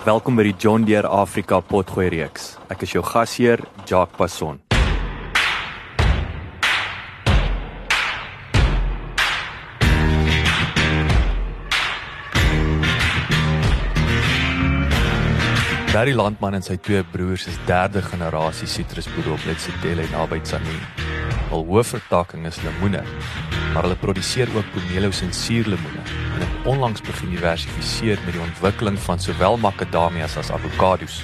Welkom by die John Deere Afrika Potgooi reeks. Ek is jou gasheer, Jacques Passon. Barry Landman en sy twee broers is derde generasie sitrusboere op Letsetelle naby Tzaneen. Al hoofvertakking is lemoene, maar hulle produseer ook pomelos en suurlemoene en het onlangs begin diversifiseer met die ontwikkeling van sowel makadamias as avokados.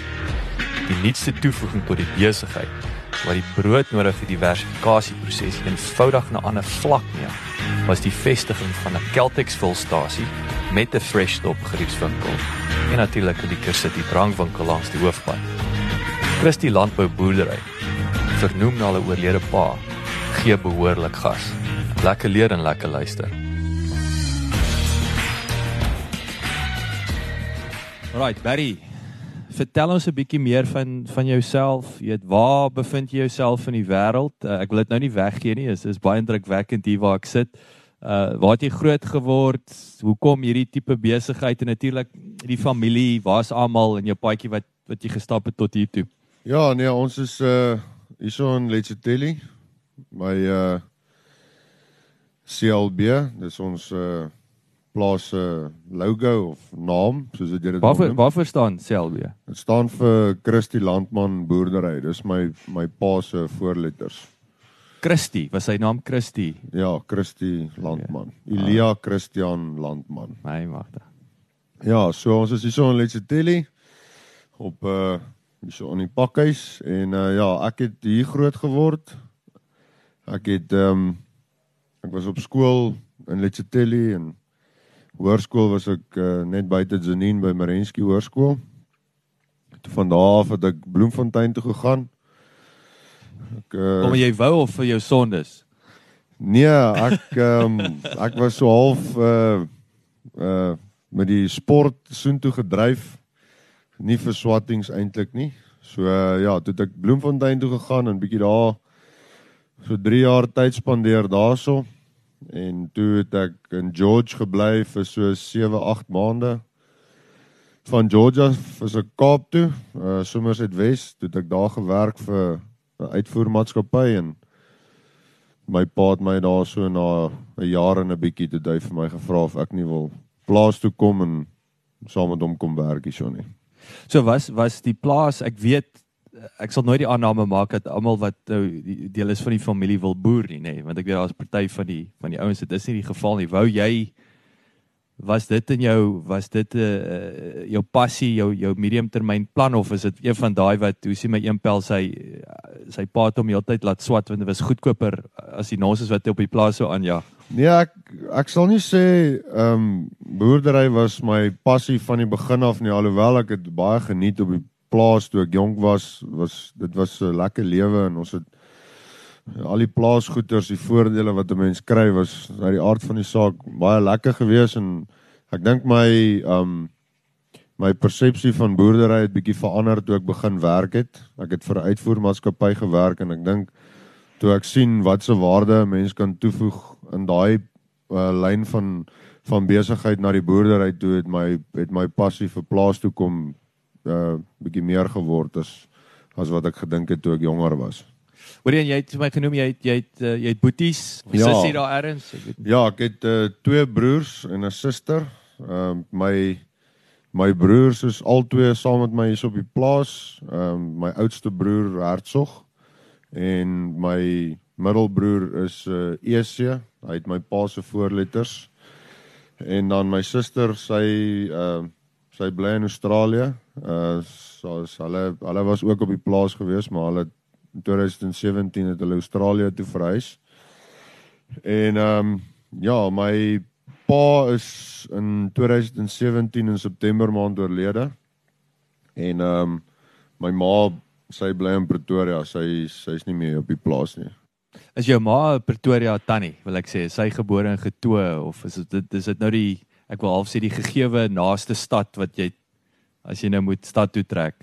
Die nuutste toevoeging tot die besigheid wat die broodnodige diversifikasieproses eenvoudig na 'n ander vlak neem, was die vestiging van 'n Celtex volstasie met 'n fresh stop geriefswinkel en natuurlik die City drankwinkel langs die hoofpad. Christie Landbou Boerdery, vernoem na hulle oorlede pa, gee behoorlik gas. Lekker leer en lekker luister. Right, Barry. Vertel ons 'n bietjie meer van van jouself. Jy weet, waar bevind jy jouself in die wêreld? Uh, ek wil dit nou nie weggee nie. Dit is, is baie indrukwekkend hier waar ek sit. Uh waar het jy groot geword? Hoekom hierdie tipe besigheid en natuurlik die familie, waar's almal in jou paadjie wat wat jy gestap het tot hier toe? Ja, nee, ons is uh hierso in Letsetelli. My uh CLB, dis ons uh plaas uh, logo of naam, soos dit dit Waarvoor waarvoor staan CLB? Dit staan vir Christie Landman Boerdery. Dis my my pa se voorletters. Christie, was sy naam Christie? Ja, Christie Landman. Ja. Elia ah. Christian Landman. My magte. Ja, so ons is hier so in Letsetelli op uh hierso in die pakhuis en uh ja, ek het hier groot geword. Ek het ehm um, ek was op skool in Letsetelli en hoërskool was ek uh, net buite Janine by Marenski Hoërskool. Toe van daar af het ek Bloemfontein toe gegaan. Ek uh, Kom jy wou of vir jou sondes? Nee, ek ehm um, ek was so half uh uh met die sport soontoe gedryf. Nie vir swattings eintlik nie. So uh, ja, toe ek Bloemfontein toe gegaan en bietjie daar so 3 jaar tyd spandeer daarso en toe het ek in George gebly vir so 7, 8 maande. Van Georgia vir se Kaap toe, uh Somerset Wes, toe ek daar gewerk vir 'n uitvoermaatskappy en my pa het my daar so na 'n jaar en 'n bietjie te dui vir my gevra of ek nie wil plaas toe kom en saam met hom kom werk hierso nie. So was was die plaas, ek weet ek sal nooit die aanname maak dat almal wat nou deel is van die familie wil boer nie, nee, want ek weet daar's party van die van die ouens dit is nie die geval nie. Wou jy was dit in jou was dit 'n uh, eh, jou passie jou jou medium termyn plan of is dit een van daai wat hoe sien my een pel sy sy pa het hom heeltyd laat swat want dit was goedkoper as die nonsens wat hy op die plaas sou aan ja nee ek ek sal nie sê ehm um, boerdery was my passie van die begin af nie alhoewel ek dit baie geniet op die plaas toe ek jonk was was dit was 'n lekker lewe en ons het al die plaasgoeders, die voordele wat 'n mens kry was uit die aard van die saak baie lekker geweest en ek dink my um my persepsie van boerdery het bietjie verander toe ek begin werk het. Ek het vir 'n uitvoermaatskappy gewerk en ek dink toe ek sien wat se waarde 'n mens kan toevoeg in daai uh, lyn van van besigheid na die boerdery toe het my het my passie vir plaas toe kom uh bietjie meer geword as as wat ek gedink het toe ek jonger was. Hoorie jy het my genoem jy het jy het uh, jy het boeties. Wie ja. sussie daar erns? Ja, ek het uh, twee broers en 'n suster. Ehm uh, my my broers is albei saam met my hier op die plaas. Ehm um, my oudste broer Hertsog en my middelbroer is uh, EC. Hy het my pa se voorletters. En dan my suster, sy ehm uh, sy bly in Australië. Uh so hulle hulle was ook op die plaas gewees, maar hulle in 2017 het hulle Australië toe verhuis. En ehm um, ja, my pa is in 2017 in September maand oorlede. En ehm um, my ma, sy bly in Pretoria. Sy sy's nie meer op die plaas nie. Is jou ma Pretoria tannie, wil ek sê, sy gebore en getoe of is dit is dit nou die ek wil half sê die gegeewe naaste stad wat jy as jy nou moet stad toe trek?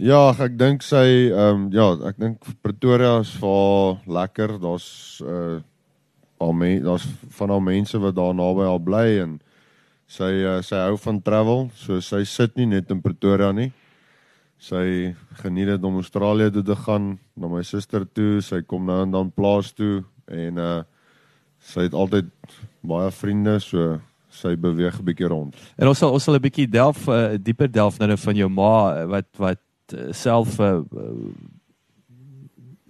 Ja, ek dink sy ehm um, ja, ek dink Pretoria is vir lekker. Daar's uh al mense, daar's van al mense wat daar naby al bly en sy uh, sy hou van travel, so sy sit nie net in Pretoria nie. Sy geniet dit om Australië toe te gaan, na my suster toe, sy kom nou en dan plaas toe en uh sy het altyd baie vriende, so sy beweeg 'n bietjie rond. En ons sal ons sal 'n bietjie delf uh, dieper delf nou van jou ma wat wat uh, self 'n uh,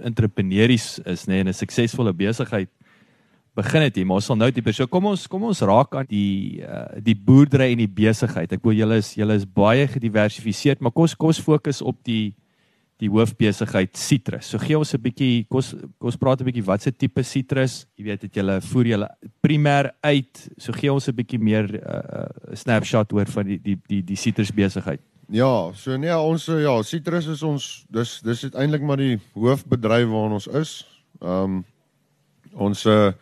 entrepreneurs is nê nee, 'n suksesvolle besigheid begin het hier maar ons sal nou dieper so kom ons kom ons raak aan die uh, die boerdery en die besigheid ek wil julle is julle is baie gediversifiseerd maar kom ons kom ons fokus op die die hoofbesigheid sitrus. So gee ons 'n bietjie kos ons praat 'n bietjie wat se tipe sitrus, jy weet dit julle voer julle primêr uit. So gee ons 'n bietjie meer 'n uh, snapshot oor van die die die die sitrus besigheid. Ja, so nee, ons ja, sitrus is ons dis dis eintlik maar die hoofbedryf waarin ons is. Ehm um, ons uh,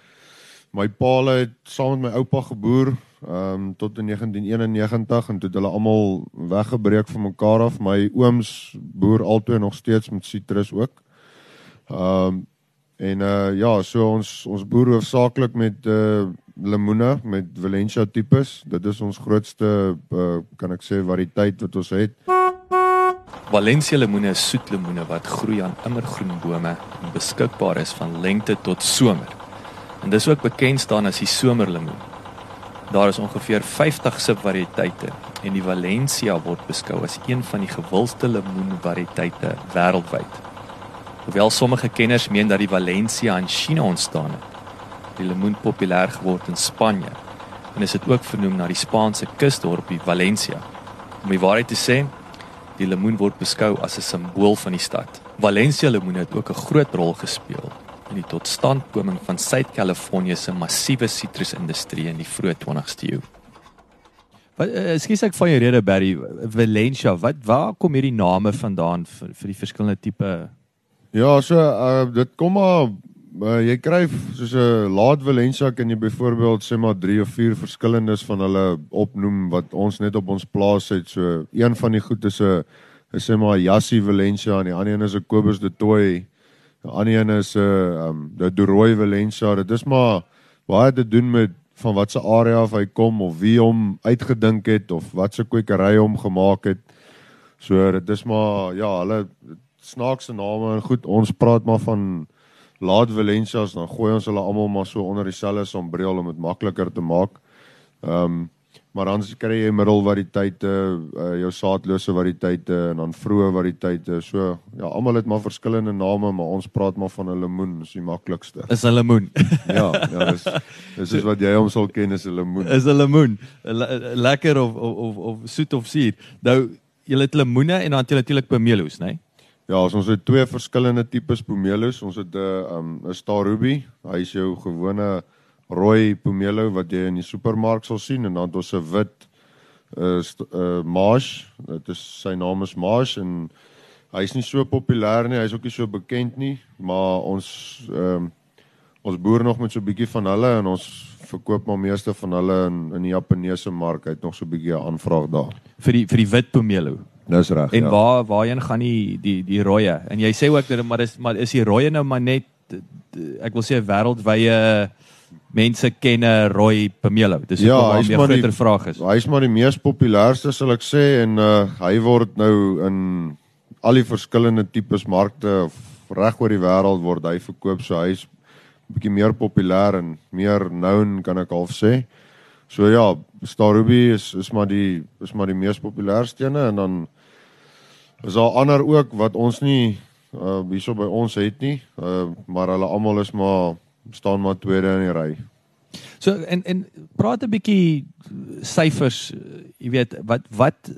my pa het saam met my oupa geboer ehm um, tot in 1991 en toe het hulle almal weggebreek van mekaar af. My ooms boer altoe nog steeds met sitrus ook. Ehm um, en uh ja, so ons ons boer hoofsaaklik met uh lemoene met Valencia tipes. Dit is ons grootste uh, kan ek sê variëteit wat ons het. Valencia lemoene is soet lemoene wat groei aan immergroen bome en beskikbaar is van lente tot somer. En dis ook bekend staan as die somerlemoen. Daar is ongeveer 50 subvariëteite en die Valencia word beskou as een van die gewildste lemoenvariëteite wêreldwyd. Hoewel sommige kenners meen dat die Valencia in China ontstaan het, die lemoen populêr geword in Spanje en is dit ook vernoem na die Spaanse kusdorpie Valencia. Om die waarheid te sê, die lemoen word beskou as 'n simbool van die stad. Valencia lemoen het ook 'n groot rol gespeel die totstandkoming van Suid-Kalifornië se massiewe sitrusindustrie in die vroeë 20ste eeu. Wat uh, skies ek van jou rede Barry Valencia, wat waar kom hierdie name vandaan vir, vir die verskillende tipe Ja, so uh, dit kom maar uh, jy kry soos 'n laat Valencia kan jy byvoorbeeld sê maar 3 of 4 verskillendes van hulle opnoem wat ons net op ons plaas het. So een van die goed is 'n is sê maar Jassie Valencia en die ander een is 'n Kobus de Tooi. 'n ander een is 'n uh, um die Doroy Valencia. Dit is maar baie te doen met van watse area af hy kom of wie hom uitgedink het of watse kwekery hom gemaak het. So dit is maar ja, hulle snaakse name en goed, ons praat maar van Laat Valencia's dan gooi ons hulle almal maar so onder dieselfde sombreel om dit makliker te maak. Um maar dan kry jy middelvariëteite, uh, jou saadlose variëteite en dan vroeë variëteite. So ja, almal het maar verskillende name, maar ons praat maar van 'n lemoen, is die maklikste. Is 'n lemoen. ja, ja, dis dis is wat jy hom sal ken as 'n lemoen. Is 'n lemoen. Lekker of of of, of soet of suur. Nou jy het lemoene en dan natuurlik pomelos, né? Nee? Ja, ons het twee verskillende tipes pomelos. Ons het 'n uh, um, 'n Star Ruby. Hy is jou gewone rooi pomelo wat jy in die supermark sal sien en dan het ons 'n wit is uh, uh Marsh. Dit is sy naam is Marsh en hy's nie so populêr nie. Hy's ook nie so bekend nie, maar ons ehm um, ons boer nog met so 'n bietjie van hulle en ons verkoop maar meeste van hulle in in die Japaneese mark. Hy het nog so 'n bietjie 'n aanvraag daar. Vir die vir die wit pomelo. Dis reg. En ja. waar waarheen gaan die die die rooie? En jy sê ook dat maar is maar is die rooie nou maar net ek wil sê wêreldwye uh mense ken 'n rooi pomelo. Dis ja, hoekom hy 'n groter vraag is. Hy's maar die mees populairste sal ek sê en uh hy word nou in al die verskillende tipes markte reg oor die wêreld word hy verkoop. So hy's 'n bietjie meer populêr en meer known kan ek half sê. So ja, Star Ruby is is maar die is maar die mees populairste ene en dan is daar ander ook wat ons nie uh hierso by ons het nie. Uh maar hulle almal is maar staan maar tweede in die ry. So en en praat 'n bietjie syfers, jy weet, wat wat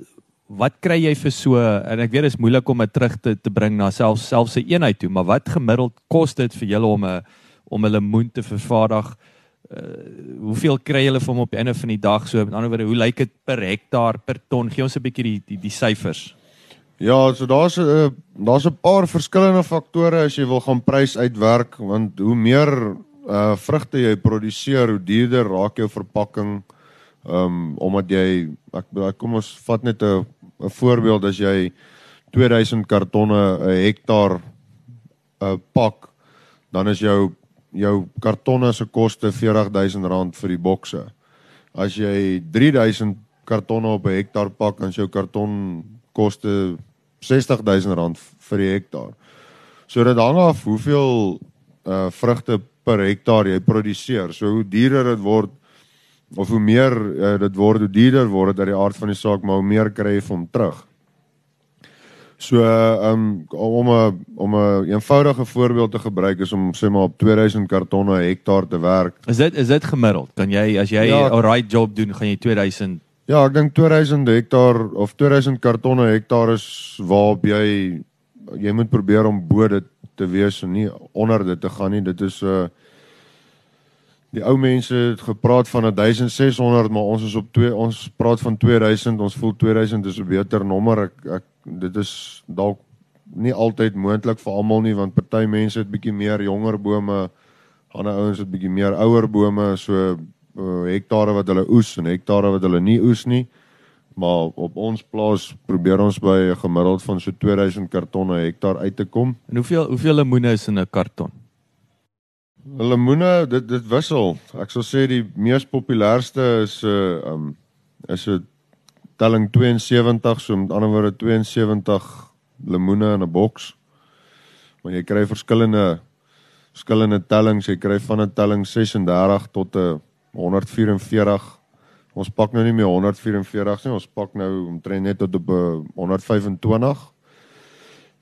wat kry jy vir so en ek weet dit is moeilik om dit terug te te bring na selfs selfs 'n eenheid toe, maar wat gemiddeld kos dit vir julle om 'n om 'n lemoen te vervaardig? Uh, hoeveel kry julle van hom op die einde van die dag? So met ander woorde, hoe lyk dit per hektaar, per ton? Gee ons 'n bietjie die die, die syfers. Ja, so daar's 'n uh, daar's 'n paar verskillende faktore as jy wil gaan prys uitwerk want hoe meer uh vrugte jy produseer, hoe duurder raak jou verpakking. Um, omdat jy ek kom ons vat net 'n 'n voorbeeld as jy 2000 kartonne 'n hektaar 'n uh, pak, dan is jou jou kartonne se koste R40000 vir die bokse. As jy 3000 kartonne op 'n hektaar pak, dan is jou karton koste R60000 vir die hektaar. So dit hang af hoeveel uh vrugte per hektaar jy produseer. So hoe duurder dit word of hoe meer uh, dit word, hoe duurder word dit uit die aard van die saak, maar hoe meer kry jy van terug. So um om 'n om 'n eenvoudige voorbeeld te gebruik is om sê maar op 2000 kartonne hektaar te werk. Is dit is dit gemiddeld? Kan jy as jy 'n ja, right job doen, gaan jy 2000 Ja, ek dink 2000 hektaar of 2000 kartonne hektaar is waarop jy jy moet probeer om bo dit te wees en nie onder dit te gaan nie. Dit is 'n uh, die ou mense het gepraat van 1600 maar ons is op 2 ons praat van 2000 ons voel 2000 is 'n beter nommer ek, ek dit is dalk nie altyd moontlik vir almal nie want party mense het bietjie meer jonger bome ander ouens het bietjie meer ouer bome so uh, hektare wat hulle oes en hektare wat hulle nie oes nie maar op ons plaas probeer ons by 'n gemiddeld van so 2000 kartonne hektaar uit te kom en hoeveel hoeveel lemoene is in 'n karton Lemoene, dit dit wissel. Ek sal sê die mees populairste is 'n uh, eh, um is 'n telling 72, so met ander woorde 72 lemoene in 'n boks. Maar jy kry verskillende verskillende tellings. Jy kry van 'n telling 36 tot 'n 144. Ons pak nou nie meer 144 nie, ons pak nou omtrent net tot op 'n 125.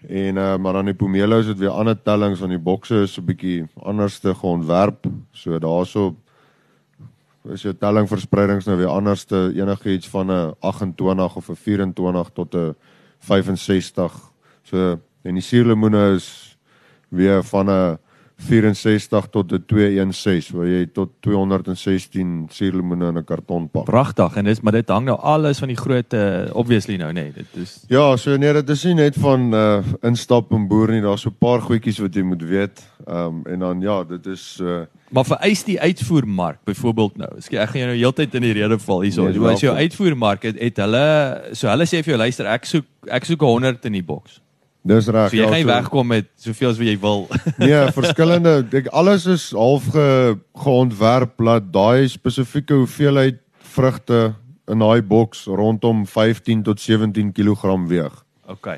En uh, maar dan die pomelo is dit weer ander tellings van die bokse is 'n bietjie anders te geontwerp. So daarso is jou telling verspreidings nou weer anders te enigiets van 'n 28 of 'n 24 tot 'n 65. So en die suurlemoene is weer van 'n 64 tot 'n 216 waar jy tot 216 suurlemoene in 'n karton pak. Pragtig en dis maar dit hang nou alles van die groot uh, obviously nou nê. Nee, dit is Ja, so nee, dit is nie net van uh instap en boer nie, daar's so 'n paar goedjies wat jy moet weet. Ehm um, en dan ja, dit is uh Maar vereis die uitvoermark byvoorbeeld nou. Ek ek gaan jou nou heeltyd in die rede val hierso. Nee, as jou uitvoermark het, het hulle so hulle sê vir jou luister, ek soek ek soek 100 in die boks. Dis reg. So jy ja, gaan so, wegkom met soveel as wat jy wil. nee, verskillende ek alles is half ge, geontwerp dat daai spesifieke hoeveelheid vrugte in daai boks rondom 15 tot 17 kg weeg. OK.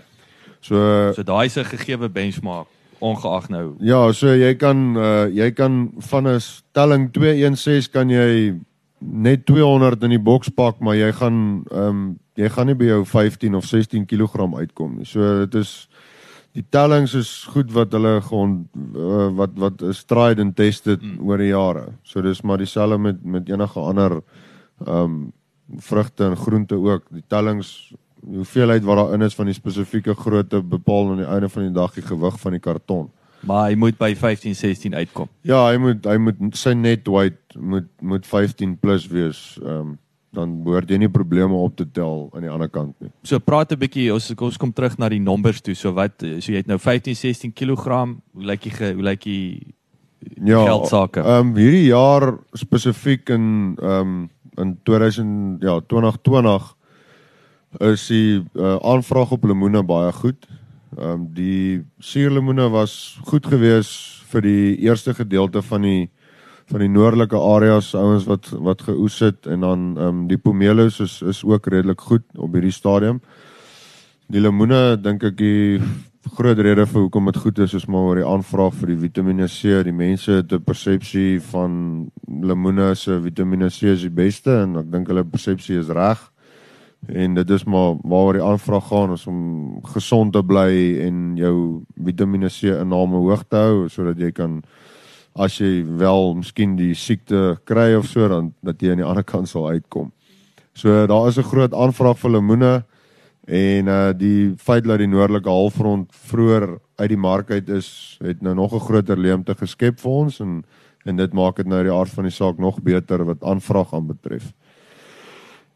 So so daai is 'n gegeewe benchmark ongeag nou. Ja, so jy kan uh, jy kan van 'n stelling 216 kan jy net 200 in die boks pak, maar jy gaan ehm um, jy gaan nie by jou 15 of 16 kg uitkom nie. So dit is die tellings is goed wat hulle gewoon uh, wat wat is tried and tested mm. oor die jare. So dis maar dieselfde met met enige ander ehm um, vrugte en groente ook. Die tellings hoeveelheid wat daarin is van die spesifieke grootte bepaal aan die einde van die dag die gewig van die karton. Maar hy moet by 15 16 uitkom. Ja, hy moet hy moet sy net weight moet moet 15 plus wees. Ehm um, dan behoort jy nie probleme op te tel aan die ander kant nie. So praat 'n bietjie ons ons kom terug na die nommers toe. So wat so jy het nou 15 16 kg. Hoe lyk die hoe lyk die ja, geld sake? Ehm um, hierdie jaar spesifiek in ehm um, in 2000 ja 2020 is die uh, aanvraag op lemoene baie goed. Ehm um, die suurlemoene was goed geweest vir die eerste gedeelte van die van die noordelike areas ouens wat wat geoes het en dan ehm um, die pomelos is is ook redelik goed op hierdie stadium. Die lemoene dink ek die groot rede vir hoekom dit goed is is maar oor die aanvraag vir die Vitamiene C. Die mense het 'n persepsie van lemoene se Vitamiene C is die beste en ek dink hulle persepsie is reg. En dit is maar waaroor die aanvraag gaan is om gesond te bly en jou Vitamiene C inname hoog te hou sodat jy kan as jy wel miskien die siekte kry of so dan dat jy aan die ander kant sal uitkom. So daar is 'n groot aanvraag vir lemoene en uh die feit dat die noordelike halfrond vroeër uit die mark uit is, het nou nog 'n groter leemte geskep vir ons en en dit maak dit nou die aard van die saak nog beter wat aanvraag aanbetref.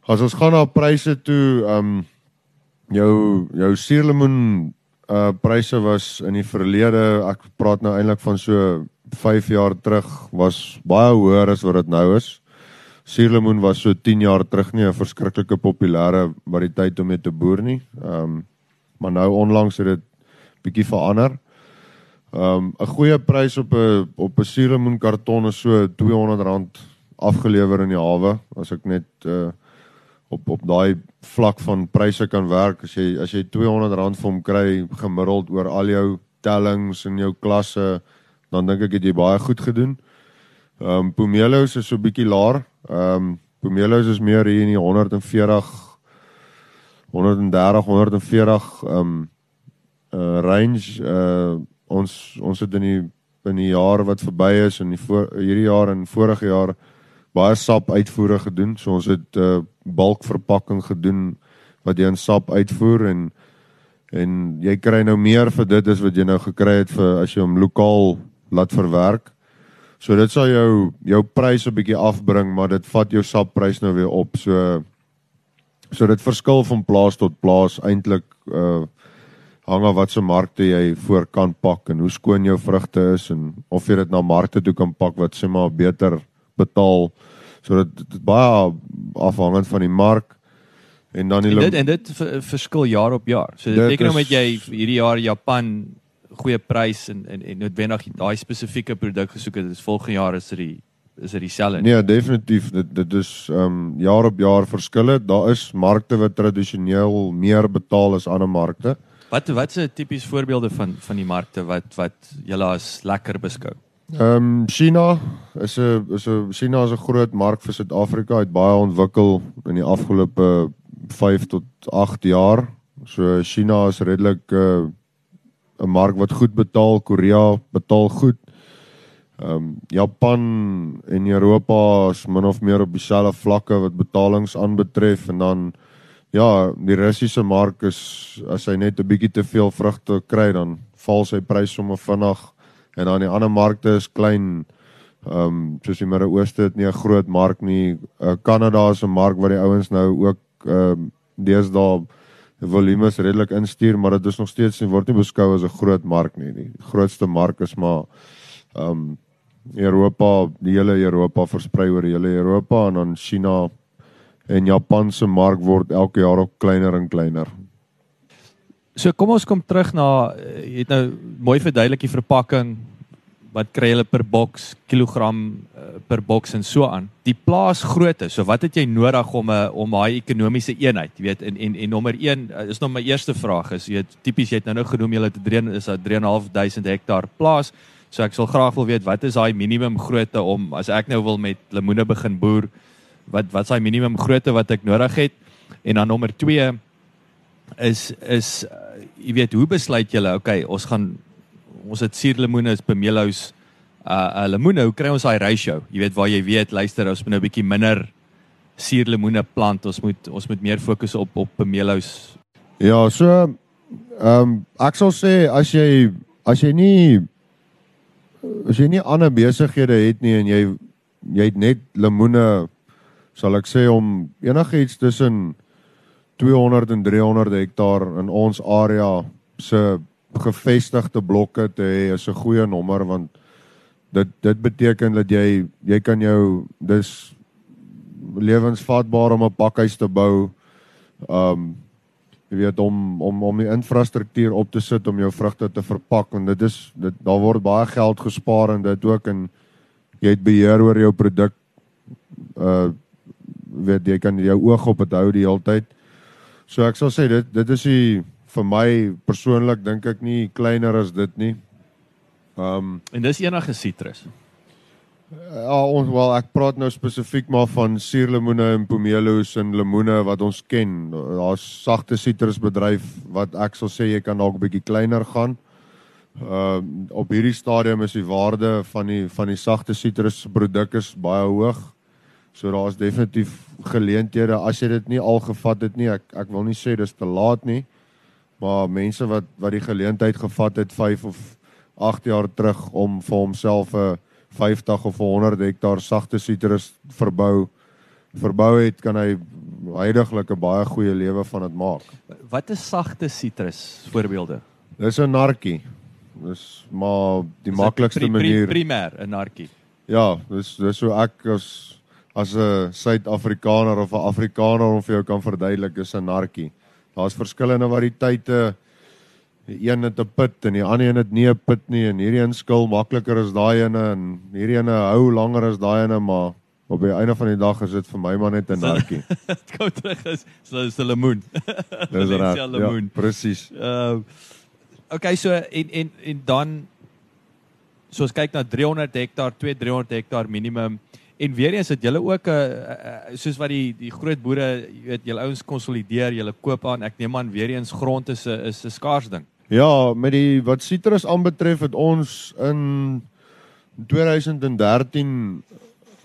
As ons gaan na pryse toe, um jou jou suurlemoen uh pryse was in die verlede, ek praat nou eintlik van so 5 jaar terug was baie hoër as wat dit nou is. Suurlemoen was so 10 jaar terug nie 'n verskriklike populêre variëteit om mee te boer nie. Ehm um, maar nou onlangs het dit bietjie verander. Ehm um, 'n goeie prys op 'n op 'n suurlemoen karton is so R200 afgelewer in die hawe as ek net uh, op op daai vlak van pryse kan werk as jy as jy R200 vir hom kry gemiddeld oor al jou tellings en jou klasse dan dink ek het jy baie goed gedoen. Ehm um, Pomelos is so bietjie laer. Ehm um, Pomelos is meer hier in die 140 130 140 ehm um, uh range uh ons ons het in die in die jaar wat verby is en die voor hierdie jaar en vorige jaar baie sap uitvoere gedoen. So ons het uh bulk verpakking gedoen wat jy in sap uitvoer en en jy kry nou meer vir dit as wat jy nou gekry het vir as jy hom lokaal laat verwerk. So dit sal jou jou prys 'n bietjie afbring, maar dit vat jou sapprys nou weer op. So so dit verskil van plaas tot plaas eintlik uh hang af wat se markte jy voor kan pak en hoe skoon jou vrugte is en of jy dit na markte toe kan pak wat sê maar beter betaal. So dit, dit baie afhangend van die mark en dan die en dit en dit verskil jaar op jaar. So dit beteken nou met jy hierdie jaar Japan goeie prys en en en noodwendig daai spesifieke produk gesoek het, is volgende jaar is dit die is dit dieselfde. Nee, definitief dit dit is ehm um, jaar op jaar verskille. Daar is markte wat tradisioneel meer betaal as ander markte. Wat wat is tipies voorbeelde van van die markte wat wat julle as lekker beskou? Ehm um, China is 'n is 'n China is 'n groot mark vir Suid-Afrika. Het baie ontwikkel in die afgelope 5 tot 8 jaar. So China is redelik uh, 'n mark wat goed betaal, Korea betaal goed. Ehm um, Japan en Europa is min of meer op dieselfde vlakke wat betalings aanbetref en dan ja, die Russiese mark is as hy net 'n bietjie te veel vrugte kry dan val sy prys sommer vinnig en dan die ander markte is klein. Ehm um, soos die Midde-Ooste het nie 'n groot mark nie. Uh, Kanada is 'n mark waar die ouens nou ook ehm um, deesdae volume is redelik instuur, maar dit is nog steeds nie word nie beskou as 'n groot mark nie. Die grootste mark is maar ehm um, Europa, die hele Europa versprei oor die hele Europa en dan China en Japan se mark word elke jaar ook kleiner en kleiner. So kom ons kom terug na eh, jy het nou mooi verduidelik die verpakking, wat kry hulle per boks, kilogram uh, per boks en so aan. Die plaas grootte. So wat het jy nodig om 'n uh, om daai ekonomiese eenheid, jy weet, en en en nommer 1 uh, is nog my eerste vraag is jy het tipies jy het nou nou genoem jy het 3 is 'n 3.500 hektaar plaas. So ek sal graag wil weet wat is daai minimum grootte om as ek nou wil met lemoene begin boer, wat wat is daai minimum grootte wat ek nodig het? En dan nommer 2 is is uh, jy weet hoe besluit julle okay ons gaan ons het suurlemoene is bemeelhous uh, uh lemoene hoe kry ons daai ratio? Jy weet waar jy weet luister ons moet nou 'n bietjie minder suurlemoene plant. Ons moet ons moet meer fokus op op bemeelhous ja so ehm um, ek sal sê as jy as jy nie as jy nie ander besighede het nie en jy jy het net lemoene sal ek sê om enigiets tussen 200 en 300 hektaar in ons area se gevestigde blokke te hê is 'n goeie nommer want dit dit beteken dat jy jy kan jou dis lewensvatbaar om 'n pakhuis te bou. Um jy weet om om om die infrastruktuur op te sit om jou vrugte te verpak en dit is dit daar word baie geld gespaar en dit ook en jy het beheer oor jou produk. Uh weet jy kan jou oog op dit hou die hele tyd. So ek sal sê dit dit is die vir my persoonlik dink ek nie kleiner as dit nie. Ehm um, En dis enige sitrus. Ja, ons wel ek praat nou spesifiek maar van suurlemoene en pomelos en lemoene wat ons ken. Daar's sagte sitrusbedryf wat ek sal sê jy kan dalk 'n bietjie kleiner gaan. Uh op hierdie stadium is die waarde van die van die sagte sitrusproduk is baie hoog. So daar's definitief geleenthede as jy dit nie al gevat het nie. Ek ek wil nie sê dis te laat nie. Maar mense wat wat die geleentheid gevat het 5 of 8 jaar terug om vir homself 'n 50 of 100 hektaar sagte sitrus verbou verbou het, kan hy heidaglik 'n baie goeie lewe van dit maak. Wat is sagte sitrus voorbeelde? Dis 'n narkie. Dis maar die Is maklikste pri- pri- manier. Primêr 'n narkie. Ja, dis dis so ek as as 'n Suid-Afrikaner of 'n Afrikaner om vir jou kan verduidelik is 'n narkie. Daar's verskillende variëteite. Die een het 'n put en die ander een het nie 'n put nie en hierdie een skil makliker as daai ene en hierdie ene hou langer as daai ene, maar op die einde van die dag is dit vir my maar net 'n narkie. Dit kom terug is so is 'n lemoen. Dis Valencia reg. Ja, lemoen. presies. Ehm Okay, so en en en dan so as kyk na 300 hektaar, 2 300 hektaar minimum. En weer eens het julle ook 'n uh, uh, soos wat die die groot boere, jy weet, julle ouens konsolideer, julle koop aan. Ek neem aan weer eens grond is 'n is 'n skaars ding. Ja, met die wat sitrus aanbetref het ons in 2013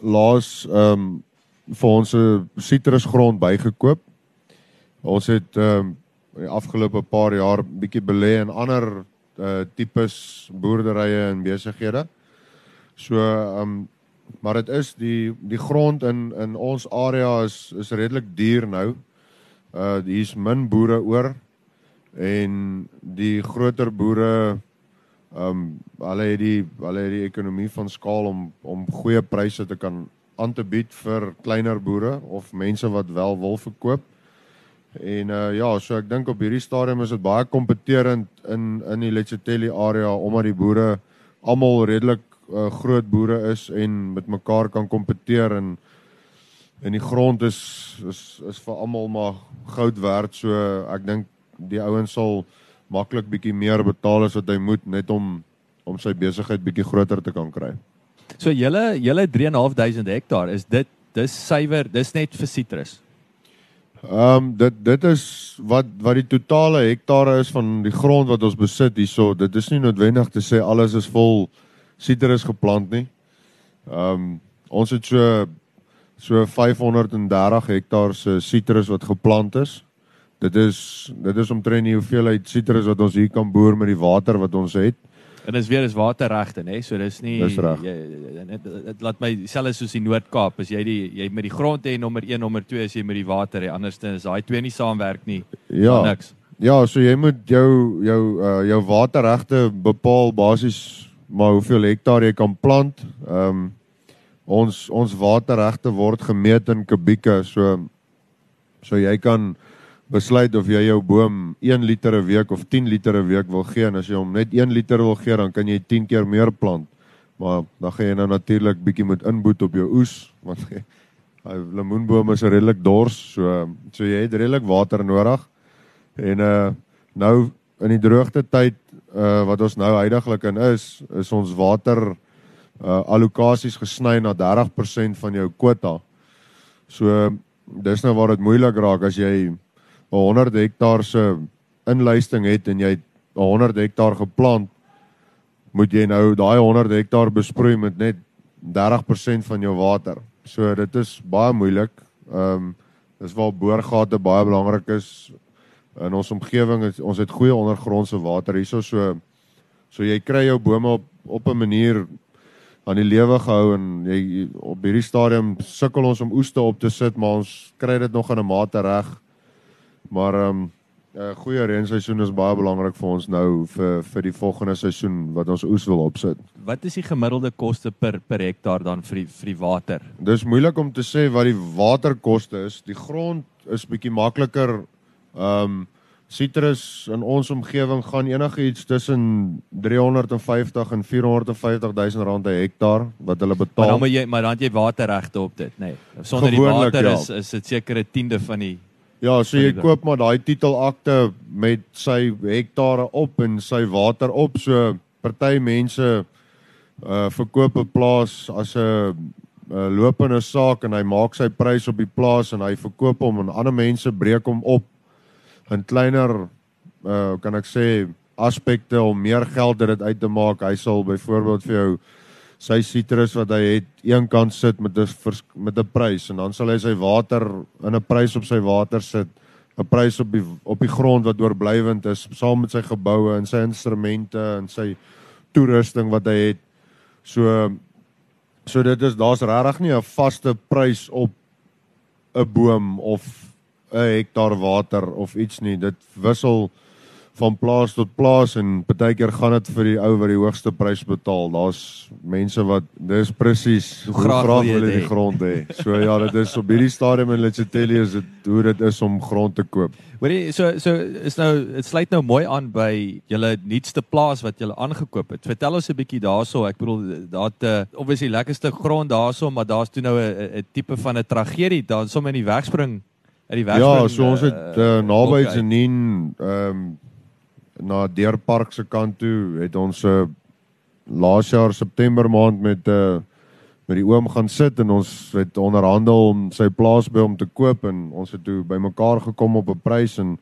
laas ehm um, vir ons 'n sitrusgrond bygekoop. Ons het ehm um, die afgelope paar jaar bietjie belê in ander uh tipes boerderye en besighede. So ehm um, maar dit is die die grond in in ons area is is redelik duur nou. Uh hier's min boere oor en die groter boere ehm um, hulle het die hulle het die ekonomie van skaal om om goeie pryse te kan aan te bied vir kleiner boere of mense wat wel wil verkoop. En uh ja, so ek dink op hierdie stadium is dit baie kompeterend in in die Letseteli area omdat die boere almal redelik uh, groot boere is en met mekaar kan kompeteer en en die grond is is is vir almal maar goud werd so ek dink die ouens sal maklik bietjie meer betaal as wat hy moet net om om sy besigheid bietjie groter te kan kry. So julle julle 3.500 hektaar is dit dis suiwer, dis net vir sitrus. Ehm um, dit dit is wat wat die totale hektare is van die grond wat ons besit hierso. Dit is nie noodwendig te sê alles is vol sitrus geplant nie. Ehm um, ons het so so 530 hektaar se sitrus wat geplant is. Dit is dit is omtrent die hoeveelheid sitrus wat ons hier kan boer met die water wat ons het. En dis weer is waterregte, nê? So dis nie Dis jy- Dit laat my selfs soos die Noord-Kaap, as jy die jy met die grond hê nommer 1, nommer 2 as jy met die water hê. Anderste is daai twee nie saamwerk nie. Ja. Dan niks. Ja, so jy moet jou jou uh, jou waterregte bepaal basies maar hoeveel hektaar jy kan plant. Ehm um, ons ons waterregte word gemeet in kubieke, so so jy kan besluit of jy jou boom 1 liter 'n week of 10 liter 'n week wil gee en as jy hom net 1 liter wil gee, dan kan jy 10 keer meer plant. Maar dan gaan jy nou natuurlik bietjie moet inboet op jou oes want hy lemoenboom is redelik dors, so so jy het redelik water nodig. En uh nou in die droogte tyd uh wat ons nou heidaglik in is, is ons water uh allokasies gesny na 30% van jou kwota. So dis nou waar dit moeilik raak as jy 'n 100 hektaar se inluisting het en jy 'n 100 hektaar geplant, moet jy nou daai 100 hektaar besproei met net 30% van jou water. So dit is baie moeilik. Ehm um, dis waar boorgate baie belangrik is in ons omgewing is ons het goeie ondergrondse water hierso so so jy kry jou bome op op 'n manier aan die lewe gehou en jy op hierdie stadium sukkel ons om oeste op te sit maar ons kry dit nog in 'n mate reg maar ehm um, 'n goeie reenseisoen is baie belangrik vir ons nou vir vir die volgende seisoen wat ons oes wil opsit. Wat is die gemiddelde koste per per hektaar dan vir die vir die water? Dis moeilik om te sê wat die waterkoste is. Die grond is bietjie makliker. Ehm um, sitrus in ons omgewing gaan enigiets tussen 350 en 450 000 rand per hektaar wat hulle Maar betaal. dan moet jy maar dan jy waterregte op dit, nê. Nee. Sonder die Gewoonlik, water ja. is is dit seker 'n tiende van die Ja, so jy koop maar daai titelakte met sy hektare op en sy water op. So party mense uh verkoop 'n plaas as 'n uh, lopende saak en hy maak sy prys op die plaas en hy verkoop hom en ander mense breek hom op in kleiner uh kan ek sê aspekte om meer geld dit uit te maak. Hy sal byvoorbeeld vir jou sy sitrus wat hy het een kant sit met 'n met 'n prys en dan sal hy sy water in 'n prys op sy water sit 'n prys op die op die grond wat oorblywend is saam met sy geboue en sy instrumente en sy toerusting wat hy het so so dit is daar's regtig nie 'n vaste prys op 'n boom of 'n hektaar water of iets nie dit wissel van plaas tot plaas en partykeer gaan dit vir die ou wat die hoogste prys betaal. Daar's mense wat dis presies hoe graag, graag wil hulle die grond hê. So ja, dit is op hierdie stadium in Letsiteli is dit hoe dit is om grond te koop. Hoorie, so so is nou dit sluit nou mooi aan by julle nuutste plaas wat julle aangekoop het. Vertel ons 'n bietjie daaroor. Ek bedoel daar het uh, obviously lekkerste grond daaroor, maar daar's toe nou 'n tipe van 'n tragedie daar sommer in die wegspring uit die wegspring. Ja, so ons het uh, naby Zenin ehm um, na Deerpark se kant toe het ons 'n uh, laas jaar September maand met 'n uh, met die oom gaan sit en ons het onderhandel om sy plaas by hom te koop en ons het toe bymekaar gekom op 'n prys en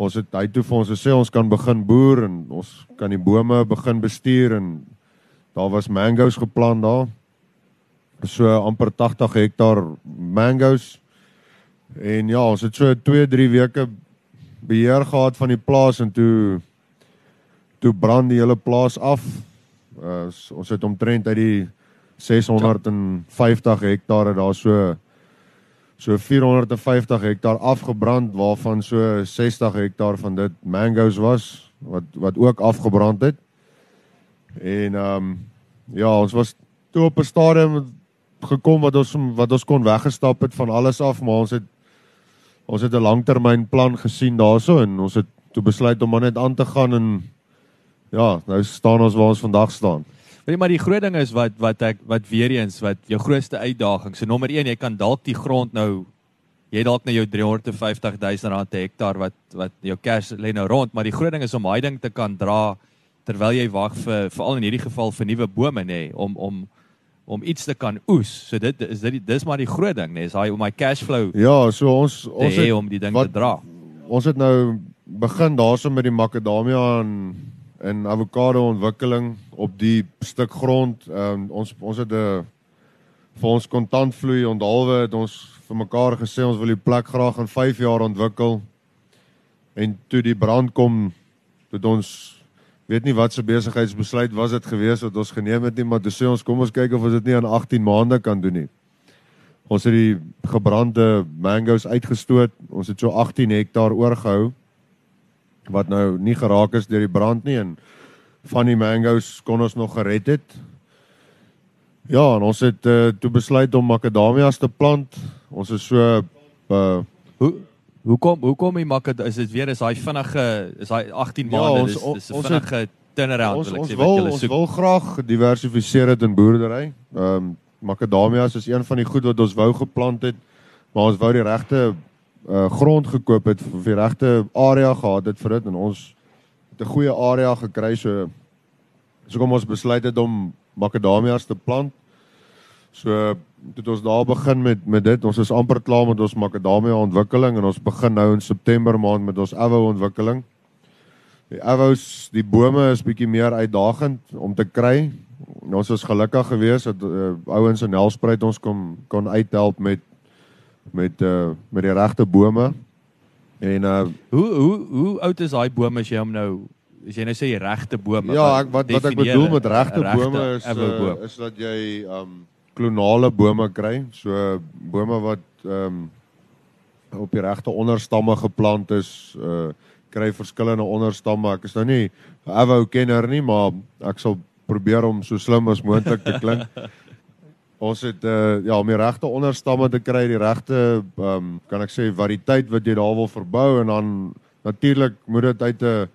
ons het hy toe vir ons gesê ons kan begin boer en ons kan die bome begin bestuur en daar was mangoes geplant daar so amper 80 hektaar mangoes en ja ons het so 2 3 weke beheer gehad van die plaas en toe toe brand die hele plaas af. Uh, ons het omtrent uit die 650 hektare daar so so 450 hektaar afgebrand waarvan so 60 hektaar van dit mangoes was wat wat ook afgebrand het. En ehm um, ja, ons was toe op 'n stadium gekom wat ons wat ons kon weggestap het van alles af, maar ons het ons het 'n langtermynplan gesien daarso en ons het toe besluit om maar net aan te gaan en ja, nou staan ons waar ons vandag staan. Weet jy maar die groot ding is wat wat ek wat weer eens wat jou grootste uitdaging. So nommer 1, jy kan dalk die grond nou jy dalk nou jou 350 000 rand per hektaar wat wat jou cash lê nou rond, maar die groot ding is om daai ding te kan dra terwyl jy wag vir veral in hierdie geval vir nuwe bome nê nee, om om om iets te kan oes. So dit is dit dis maar die groot ding, nee, is hy om my cash flow. Ja, so ons ons het om die ding wat, te dra. Ons het nou begin daarso met die makadamia en en avokado ontwikkeling op die stuk grond. Um, ons ons het 'n vir ons kontantvloei onthaalwe het ons vir mekaar gesê ons wil die plek graag in 5 jaar ontwikkel. En toe die brand kom, het ons weet nie wat se besigheidsbesluit was dit gewees wat ons geneem het nie, maar toe sê ons kom ons kyk of ons dit nie aan 18 maande kan doen nie. Ons het die gebrande mangoes uitgestoot. Ons het so 18 hektaar oorgehou wat nou nie geraak is deur die brand nie en van die mangoes kon ons nog gered het. Ja, en ons het uh, toe besluit om makadamias te plant. Ons is so uh, hoe Hoekom hoekom die makke is dit weer is daai vinnige is daai 18 ja, maande dis dis 'n vinnige turnaround wil ek sê wat julle soek. Ons wil graag gediversifiseer dit in boerdery. Ehm um, makadamias is een van die goed wat ons wou geplant het, maar ons wou die regte uh, grond gekoop het vir die regte area gehad het vir dit en ons het 'n goeie area gekry so so kom ons besluit het om makadamias te plant. So het ons daar begin met met dit. Ons is amper klaar met ons makadamia ontwikkeling en ons begin nou in September maand met ons avo ontwikkeling. Die avos, die bome is bietjie meer uitdagend om te kry. Ons was gelukkig geweest dat uh, ouens in Nelspruit ons kom kon uithelp met met uh met die regte bome. En uh hoe hoe hoe oud is daai bome as jy hom nou as jy nou sê regte bome? Ja, ek, wat wat ek bedoel met regte bome is uh, is dat jy um klonale bome kry, so bome wat ehm um, op die regte onderstamme geplant is, uh kry verskillende onderstamme. Ek is nou nie 'n avou kenner nie, maar ek sal probeer om so slim as moontlik te klink. Ons het uh ja, om die regte onderstamme te kry, die regte ehm um, kan ek sê variëteit wat jy daar wil verbou en dan natuurlik moet dit uit 'n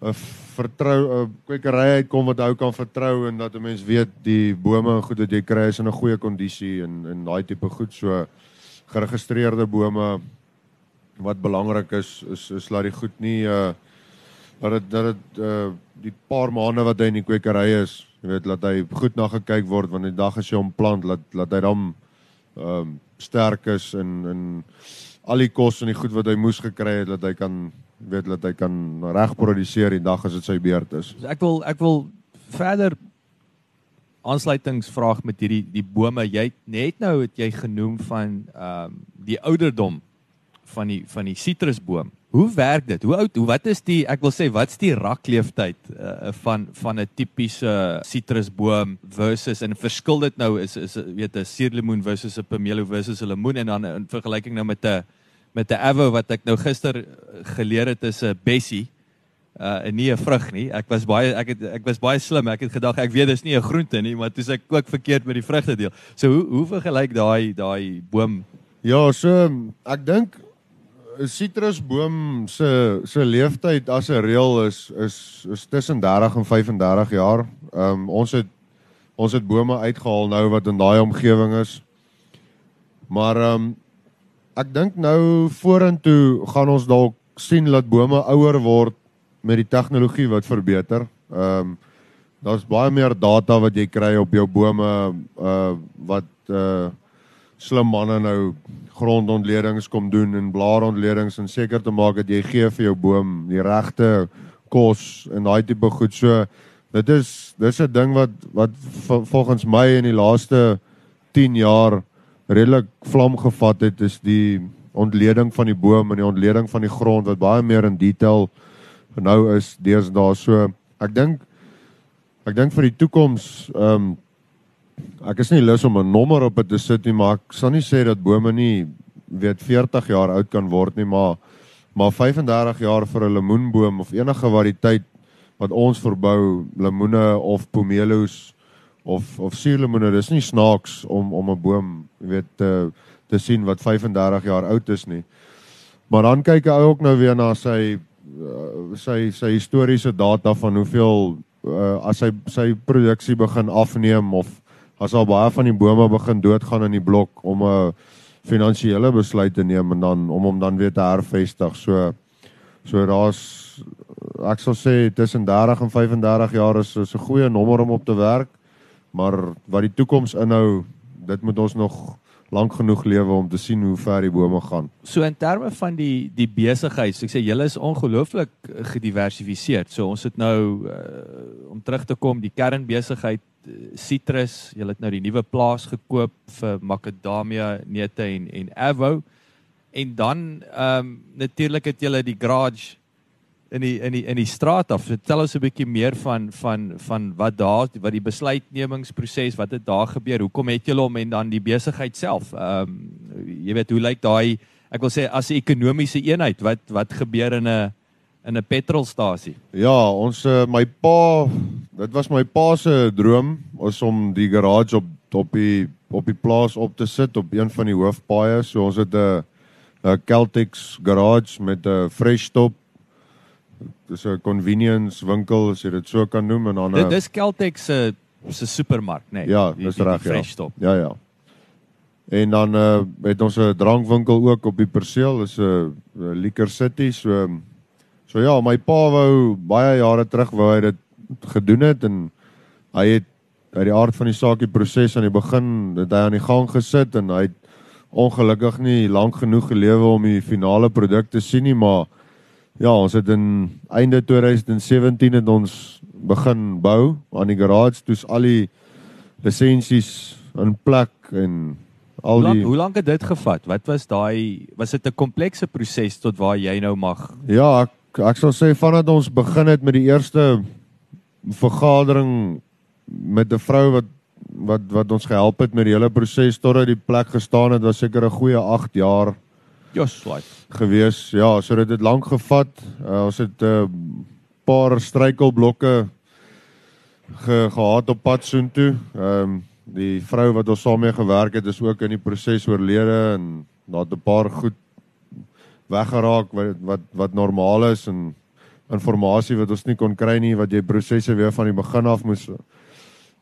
'n vertrou 'n kwekery uitkom wat ou kan vertrou en dat 'n mens weet die bome en goed wat jy kry is in 'n goeie kondisie en en daai tipe goed. So geregistreerde bome wat belangrik is is is laat die goed nie uh dat dit dat dit uh die paar maande wat hy in die kwekery is, jy weet, laat hy goed na gekyk word want die dag as jy hom plant, laat laat hy dan ehm um, sterk is en en al die kos en die goed wat hy moes gekry het dat hy kan weet dat hy kan reg produseer die dag as dit sy beurt is. So ek wil ek wil verder aansluitingsvraag met hierdie die bome. Jy net nou het jy genoem van ehm um, die ouderdom van die van die sitrusboom. Hoe werk dit? Hoe oud? Hoe wat is die ek wil sê wat's die rakleeftyd uh, van van 'n tipiese sitrusboom versus en verskil dit nou is is weet 'n suurlemoen versus 'n pomelo versus 'n lemoen en dan in vergelyking nou met 'n met 'n avo wat ek nou gister geleer het is 'n bessie uh en nie 'n vrug nie. Ek was baie ek het ek was baie slim. Ek het gedag ek weet dis nie 'n groente nie, maar dis ek ook verkeerd met die vrugte deel. So hoe hoe vergelyk daai daai boom? Ja, so ek dink 'n sitrusboom se se leeftyd as 'n reël is is is tussen 30 en 35 jaar. Ehm um, ons het ons het bome uitgehaal nou wat in daai omgewing is. Maar ehm um, ek dink nou vorentoe gaan ons dalk sien dat bome ouer word met die tegnologie wat verbeter. Ehm um, daar's baie meer data wat jy kry op jou bome uh wat uh slim manne nou grondontledings kom doen en blaarontledings en seker te maak dat jy gee vir jou boom die regte kos en daai tipe goed. So dit is dis 'n ding wat wat volgens my in die laaste 10 jaar redelik vlam gevat het is die ontleding van die boom en die ontleding van die grond wat baie meer in detail nou is deesdae. So ek dink ek dink vir die toekoms ehm um, ek is nie lus om 'n nommer op dit te sit nie maar ek sal nie sê dat bome nie weet 40 jaar oud kan word nie maar maar 35 jaar vir 'n lemoenboom of enige variëteit wat ons verbou lemoene of pomelos of of suurlemoene dis nie snaaks om om 'n boom weet te te sien wat 35 jaar oud is nie maar dan kyk hy ook nou weer na sy uh, sy sy historiese data van hoeveel uh, as sy sy produksie begin afneem of as al baie van die bome begin doodgaan in die blok om 'n finansiële besluit te neem en dan om hom dan weer te hervestig. So so daar's ek sal sê tussen 30 en 35 jaar is is 'n goeie nommer om op te werk. Maar wat die toekoms inhou, dit moet ons nog lank genoeg lewe om te sien hoe ver die bome gaan. So in terme van die die besigheid, so ek sê julle is ongelooflik gediversifiseer. So ons het nou uh, om terug te kom die kernbesigheid sitrus, uh, julle het nou die nuwe plaas gekoop vir makadamia, neute en en avo. En dan ehm um, natuurlik het julle die garage in die in die in die straat af. Vertel ons 'n bietjie meer van van van wat daar wat die besluitnemingsproses, wat het daar gebeur? Hoekom het julle hom en dan die besigheid self? Ehm um, jy weet hoe lyk daai ek wil sê as 'n ekonomiese eenheid wat wat gebeur in 'n in 'n petrolstasie? Ja, ons uh, my pa, dit was my pa se droom was om die garage op op die op die plaas op te sit op een van die hoofpaaie. So ons het 'n 'n Celtics garage met 'n fresh stop dis 'n convenience winkel as jy dit so kan noem en dan Dit dis Keltex se se supermark, nê. Nee, ja, dis reg ja. Stop. Ja ja. En dan uh, het ons 'n drankwinkel ook op die perseel, is 'n uh, Liquor City, so so ja, my pa wou baie jare terug wou hy dit gedoen het en hy het uit die aard van die saak die proses aan die begin het hy aan die gang gesit en hy het ongelukkig nie lank genoeg gelewe om die finale produk te sien nie, maar Ja, ons het in einde 2017 het ons begin bou aan die garage, toets al die lisensies in plek en al die Hoe lank het dit gevat? Wat was daai was dit 'n komplekse proses tot waar jy nou mag? Ja, ek ek sal sê vandat ons begin het met die eerste vergadering met 'n vrou wat wat wat ons gehelp het met die hele proses totdat die plek gestaan het, was seker 'n goeie 8 jaar Jos swaai. Gewees. Ja, so dit het lank gevat. Uh, ons het 'n uh, paar struikelblokke ge gehad op pad soontoe. Ehm um, die vrou wat ons saam mee gewerk het is ook in die proses oorlede en daar het 'n paar goed weggeraak wat wat wat normaal is en inligting wat ons nie kon kry nie wat jy prosesse weer van die begin af moes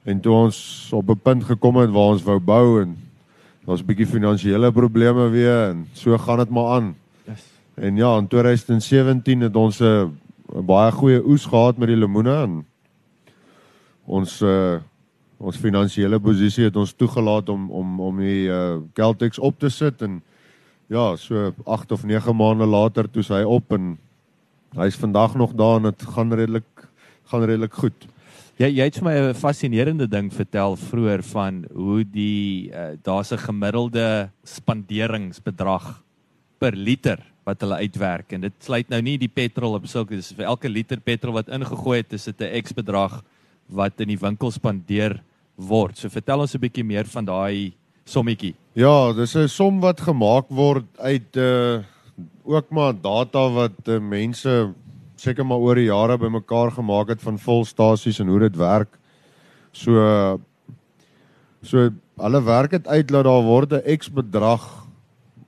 en toe ons op 'n punt gekom het waar ons wou bou en Daar's 'n bietjie finansiële probleme weer en so gaan dit maar aan. Yes. En ja, in 2017 het ons 'n baie goeie oes gehad met die lemoene en ons uh ons finansiële posisie het ons toegelaat om om om die uh Celtics op te sit en ja, so 8 of 9 maande later toe hy op en hy's vandag nog daar en dit gaan redelik gaan redelik goed. Jy jy het vir my 'n fascinerende ding vertel vroeër van hoe die uh, daar's 'n gemiddelde spanderingsbedrag per liter wat hulle uitwerk en dit sluit nou nie die petrol op sulke dis vir elke liter petrol wat ingegooi het is dit 'n X bedrag wat in die winkel spandeer word. So vertel ons 'n bietjie meer van daai sommetjie. Ja, dis 'n som wat gemaak word uit uh ook maar data wat uh, mense seker maar oor die jare bymekaar gemaak het van volstasies en hoe dit werk. So so hulle werk dit uit dat daar word 'n X bedrag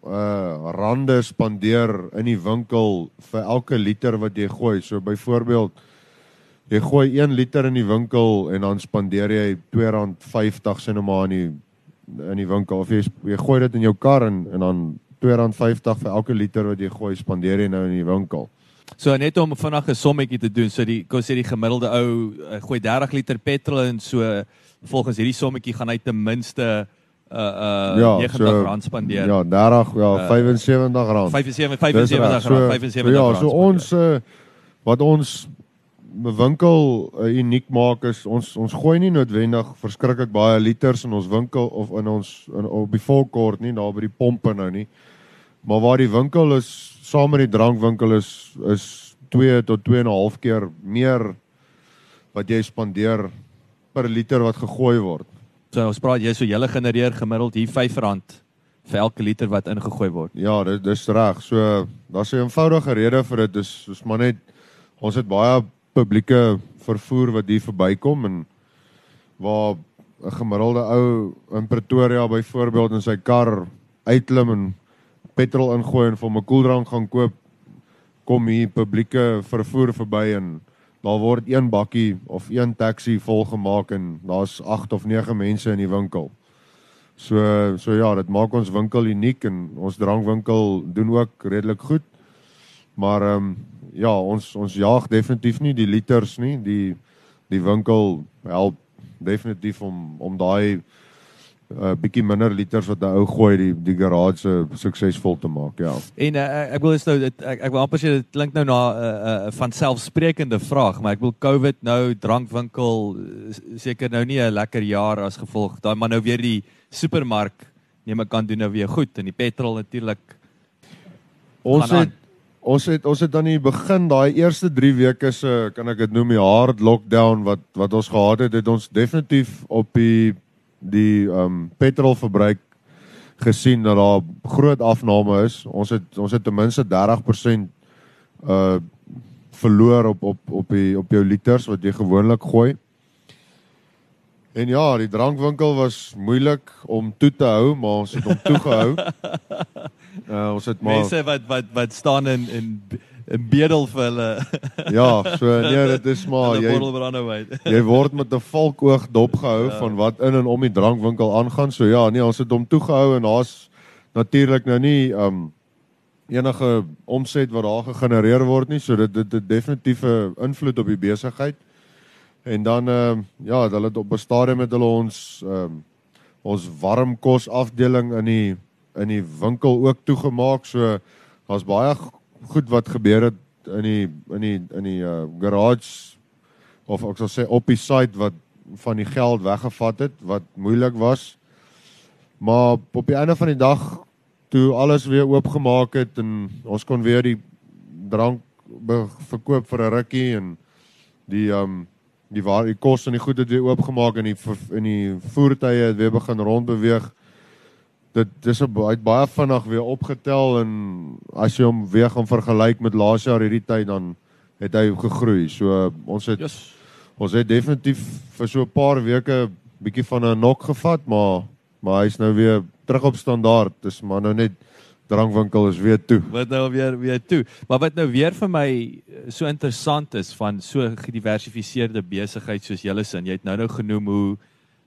uh rande spandeer in die winkel vir elke liter wat jy gooi. So byvoorbeeld jy gooi 1 liter in die winkel en dan spandeer jy R2.50 sê nou maar in die in die winkel of jy jy gooi dit in jou kar en en dan R2.50 vir elke liter wat jy gooi spandeer jy nou in die winkel. So net om vinnig 'n sommetjie te doen. So die kom sê die gemiddelde ou uh, gooi 30 liter petrol en so volgens hierdie sommetjie gaan hy ten minste uh uh ja, 90 so, rand spandeer. Ja, 30 ja, uh, 75 rand. 75 75 so, rand, 75 ja, rand. Ja, so ons uh, wat ons winkel uh, uniek maak is ons ons gooi nie noodwendig verskriklik baie liters in ons winkel of in ons in, op die volkort nie daar by die pompe nou nie. Maar waar die winkel is saam met die drankwinkel is is 2 tot 2 en 'n half keer meer wat jy spandeer per liter wat gegooi word. So ons praat jy so julle genereer gemiddeld hier R5 vir elke liter wat ingegooi word. Ja, dit dis reg. So daar's 'n eenvoudige rede vir dit. Dis soos maar net ons het baie publieke vervoer wat hier verbykom en waar 'n gemiddelde ou in Pretoria byvoorbeeld in sy kar uitklim en petrol ingooi en vir 'n koeldrank gaan koop, kom hier publieke vervoer verby en daar word een bakkie of een taxi volgemaak en daar's 8 of 9 mense in die winkel. So so ja, dit maak ons winkel uniek en ons drankwinkel doen ook redelik goed. Maar ehm um, ja, ons ons jaag definitief nie die liters nie. Die die winkel help definitief om om daai uh, bietjie minder liters wat 'n ou gooi die die garage suksesvol te maak, ja. En uh, ek wil is nou dit ek, ek wil amper sê dit klink nou na 'n uh, uh, van selfsprekende vraag, maar ek wil COVID nou drankwinkel seker nou nie 'n lekker jaar as gevolg. Daai maar nou weer die supermark neem ek kan doen nou weer goed en die petrol natuurlik. Ons het Ons het ons het dan in die begin daai eerste 3 weke se kan ek dit noem die hard lockdown wat wat ons gehad het, het ons definitief op die die ehm um, petrolverbruik gesien dat daar groot afname is. Ons het ons het ten minste 30% uh verloor op op op die op jou liters wat jy gewoonlik gooi. En ja, die drankwinkel was moeilik om toe te hou, maar ons het hom toegehou. Uh, ons het maar mense wat wat wat staan in in bedel vir hulle. ja, so nee, dit is maar jy jy word met 'n valkoog dopgehou ja. van wat in en om die drankwinkel aangaan. So ja, nee, ons het hom toegehou en daar's natuurlik nou nie um enige omset wat daar gegenereer word nie, so dit dit het definitief 'n invloed op die besigheid. En dan ehm uh, ja, hulle het op 'n stadium met hulle ons ehm um, ons warm kos afdeling in die in die winkel ook toegemaak. So daar's baie goed wat gebeur het in die in die in die uh, garage of ek sal sê op die site wat van die geld weggevat het wat moeilik was. Maar op die einde van die dag toe alles weer oopgemaak het en ons kon weer die drank verkoop vir 'n rukkie en die um die waar die kos en die goed het weer oopgemaak en die in die voertuie het weer begin rondbeweeg dit dis uit baie vinnig weer opgetel en as jy hom weer gaan vergelyk met laas jaar hierdie tyd dan het hy gegroei. So ons het yes. ons het definitief vir so 'n paar weke bietjie van 'n nok gevat, maar maar hy's nou weer terug op standaard. Dis maar nou net drankwinkel is weer toe. Wat nou weer weer toe. Maar wat nou weer vir my so interessant is van so gediversifiseerde besigheid soos julle sin. Jy het nou nou genoem hoe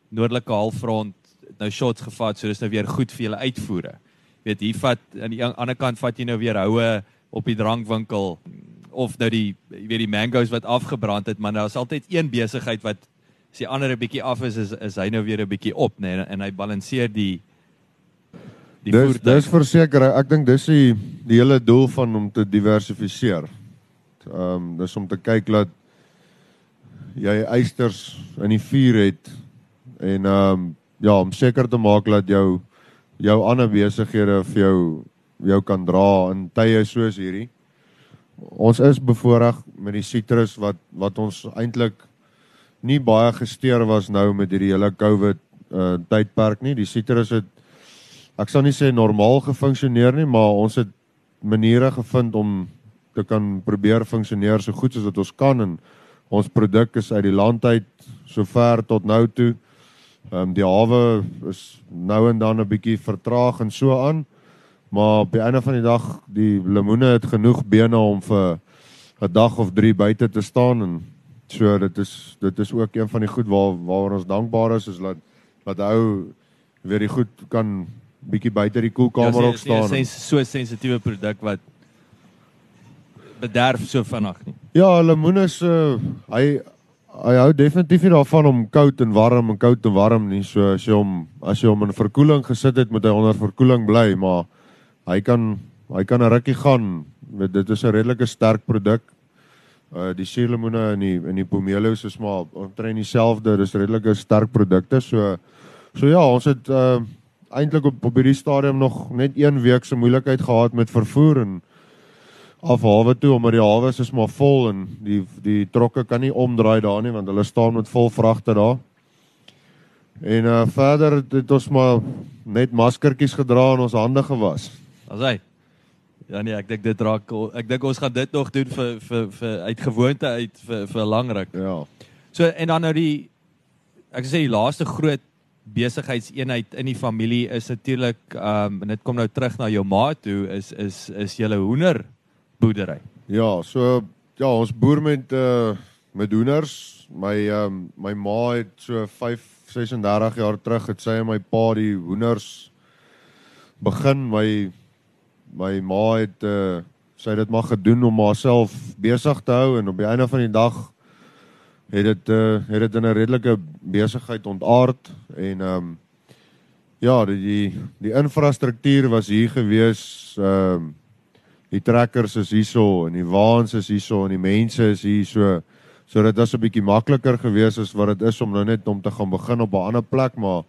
noordelike halfrond nou shots gevat, so dis nou weer goed vir julle uitvoere. Jy weet, hier vat aan die ander kant vat jy nou weer houe op die drankwinkel of nou die jy weet die mangoes wat afgebrand het, maar daar's altyd een besigheid wat as die ander 'n bietjie af is, is is hy nou weer 'n bietjie op, nê, nee, en hy balanseer die die Dis voertuig. dis verseker, ek dink dis die die hele doel van om te diversifiseer. Ehm um, dis om te kyk dat jy eisters in die vuur het en ehm um, ja, om seker te maak dat jou jou ander besighede vir jou jou kan dra in tye soos hierdie. Ons is bevoorreg met die sitrus wat wat ons eintlik nie baie gesteer was nou met hierdie hele COVID uh, tydperk nie. Die sitrus het ek sal nie sê normaal gefunksioneer nie, maar ons het maniere gevind om te kan probeer funksioneer so goed as wat ons kan en ons produk is uit die land uit sover tot nou toe. Ehm um, die hawe is nou en dan 'n bietjie vertraag en so aan. Maar op die einde van die dag, die lemoene het genoeg bene om vir 'n dag of 3 buite te staan en so dit is dit is ook een van die goed waar waaroor ons dankbaar is is dat dat ou weer die goed kan bietjie buite die koelkamer ook staan. Dit is so 'n sensitiewe produk wat bederf so vinnig nie. Ja, lemoen is uh hy hy hou definitief nie daarvan om koud en warm en koud en warm nie. So as jy hom as jy hom in verkoeling gesit het, moet hy onder verkoeling bly, maar hy kan hy kan 'n rukkie gaan. Met dit is 'n redelike sterk produk. Uh die suurlemoene en die en die pomelos is maar omtrent dieselfde. Dis redelike sterk produkte. So so ja, ons het uh eintlik op op hierdie stadium nog net 1 week se moeilikheid gehad met vervoer en af hawe toe omdat die hawe is maar vol en die die trokke kan nie omdraai daar nie want hulle staan met vol vragte daar. En uh verder het, ons maar net maskertjies gedra en ons hande gewas. As hy Ja nee, ek dink dit raak ek dink ons gaan dit nog doen vir vir vir uit gewoonte uit vir vir 'n lang ruk. Ja. So en dan nou die ek sê die laaste groot besigheidseenheid in die familie is natuurlik ehm um, en dit kom nou terug na jou ma toe is is is julle hoender boerdery. Ja, so ja, ons boer met uh met hoenders. My ehm um, my ma het so 5 36 jaar terug het sy en my pa die hoenders begin. My my ma het uh sy het dit maar gedoen om haarself besig te hou en op die einde van die dag het dit uh het dit in 'n redelike besigheid ontaard en ehm um, ja, die die, infrastruktuur was hier gewees ehm um, die trekkers is hierso en die waans is hierso en die mense is hier so so dit was 'n bietjie makliker geweest as wat dit is om nou net om te gaan begin op 'n ander plek maar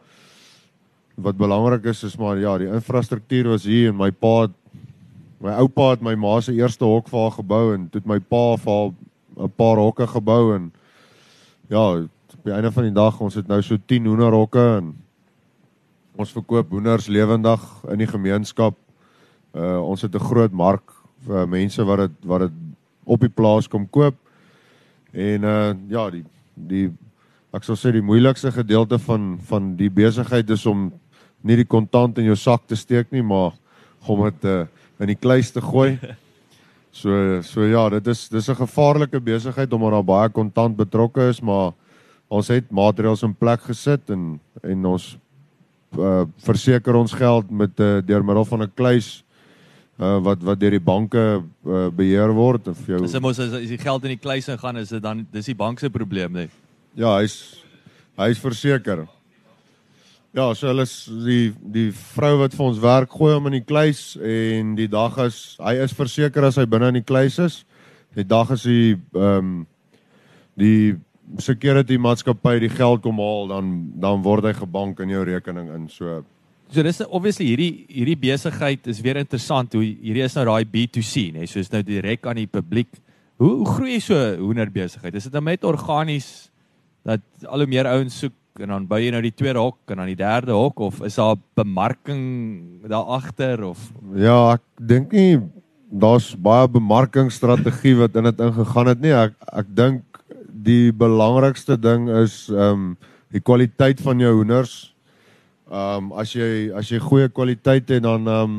wat belangrik is is maar ja die infrastruktuur was hier en my pa het, my oupa het my ma se eerste hok vir haar gebou en toe het my pa vir haar 'n paar hokke gebou en ja op die einde van die dag ons het nou so 10 hoenderhokke en ons verkoop hoenders lewendig in die gemeenskap Uh ons het 'n groot mark vir mense wat dit wat dit op die plaas kom koop. En uh ja, die die ek sou sê die moeilikste gedeelte van van die besigheid is om nie die kontant in jou sak te steek nie, maar om dit uh, in die kluis te gooi. So so ja, dit is dis 'n gevaarlike besigheid omdat daar baie kontant betrokke is, maar ons het maatreëls in plek gesit en en ons uh verseker ons geld met uh, deur middel van 'n kluis uh wat wat deur die banke uh, beheer word of jou Dis mos as, as die geld in die kluis ingaan is dit dan dis die bank se probleem nee. Ja, hy's hy's verseker. Ja, so hulle is die die vrou wat vir ons werk gooi hom in die kluis en die dag is hy is verseker as hy binne in die kluis is. Die dag is hy ehm um, die security maatskappy die geld kom haal dan dan word hy gebank in jou rekening in. So So dis obviously hierdie hierdie besigheid is weer interessant hoe hierdie is nou daai B2C nê, nee, soos nou direk aan die publiek. Hoe hoe groei so 'n hoenderbesigheid? Is dit nou net organies dat al hoe meer ouens soek en dan bou jy nou die tweede hok en dan die derde hok of is daar bemarking daar agter of Ja, ek dink nie daar's baie bemarkingsstrategie wat in dit ingegaan het nie. Ek ek dink die belangrikste ding is ehm um, die kwaliteit van jou hoenders. Ehm um, as jy as jy goeie kwaliteit het dan ehm um,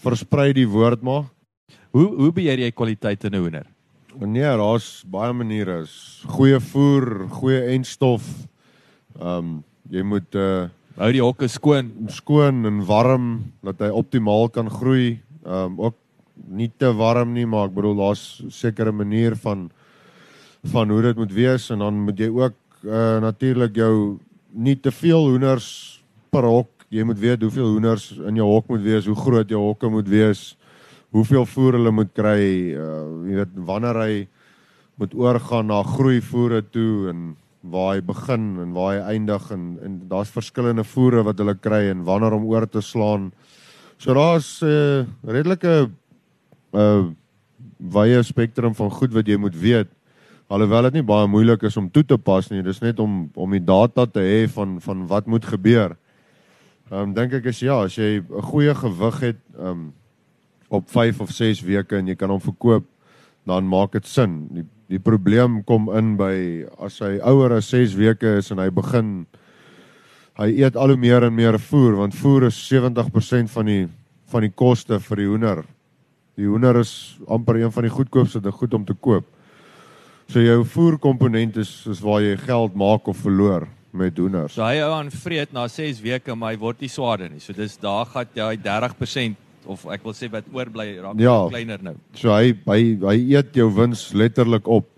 versprei die woord maar. hoe hoe beheer jy kwaliteit in 'n hoender? Nee, daar's baie maniere. Is goeie voer, goeie enstof. Ehm um, jy moet uh Hou die hokke skoon. skoon en warm dat hy optimaal kan groei. Ehm um, ook nie te warm nie, maar ek bedoel daar's sekere manier van van hoe dit moet wees en dan moet jy ook uh, natuurlik jou nie te veel hoenders per hok. Jy moet weet hoeveel hoenders in jou hok moet wees, hoe groot jou hokke moet wees, hoeveel voer hulle moet kry, uh, jy weet wanneer hy moet oorgaan na groeivoere toe en waar hy begin en waar hy eindig en en daar's verskillende voere wat hulle kry en wanneer om oor te slaan. So daar's 'n uh, redelike uh wye spektrum van goed wat jy moet weet. Alhoewel dit nie baie moeilik is om toe te pas nie, dis net om om die data te hê van van wat moet gebeur. Ehm um, dink ek is ja, as jy 'n goeie gewig het ehm um, op 5 of 6 weke en jy kan hom verkoop, dan maak dit sin. Die die probleem kom in by as hy ouer as 6 weke is en hy begin hy eet al hoe meer en meer voer want voer is 70% van die van die koste vir die hoender. Die hoender is amper een van die goedkoopste te goed om te koop. So jou voerkomponent is is waar jy geld maak of verloor met hoenders. So hy hou aan vreet na 6 weke, maar hy word nie swaarder nie. So dis daar gaan jy 30% of ek wil sê wat oorbly raak Ja. kleiner nou. So hy hy hy eet jou wins letterlik op.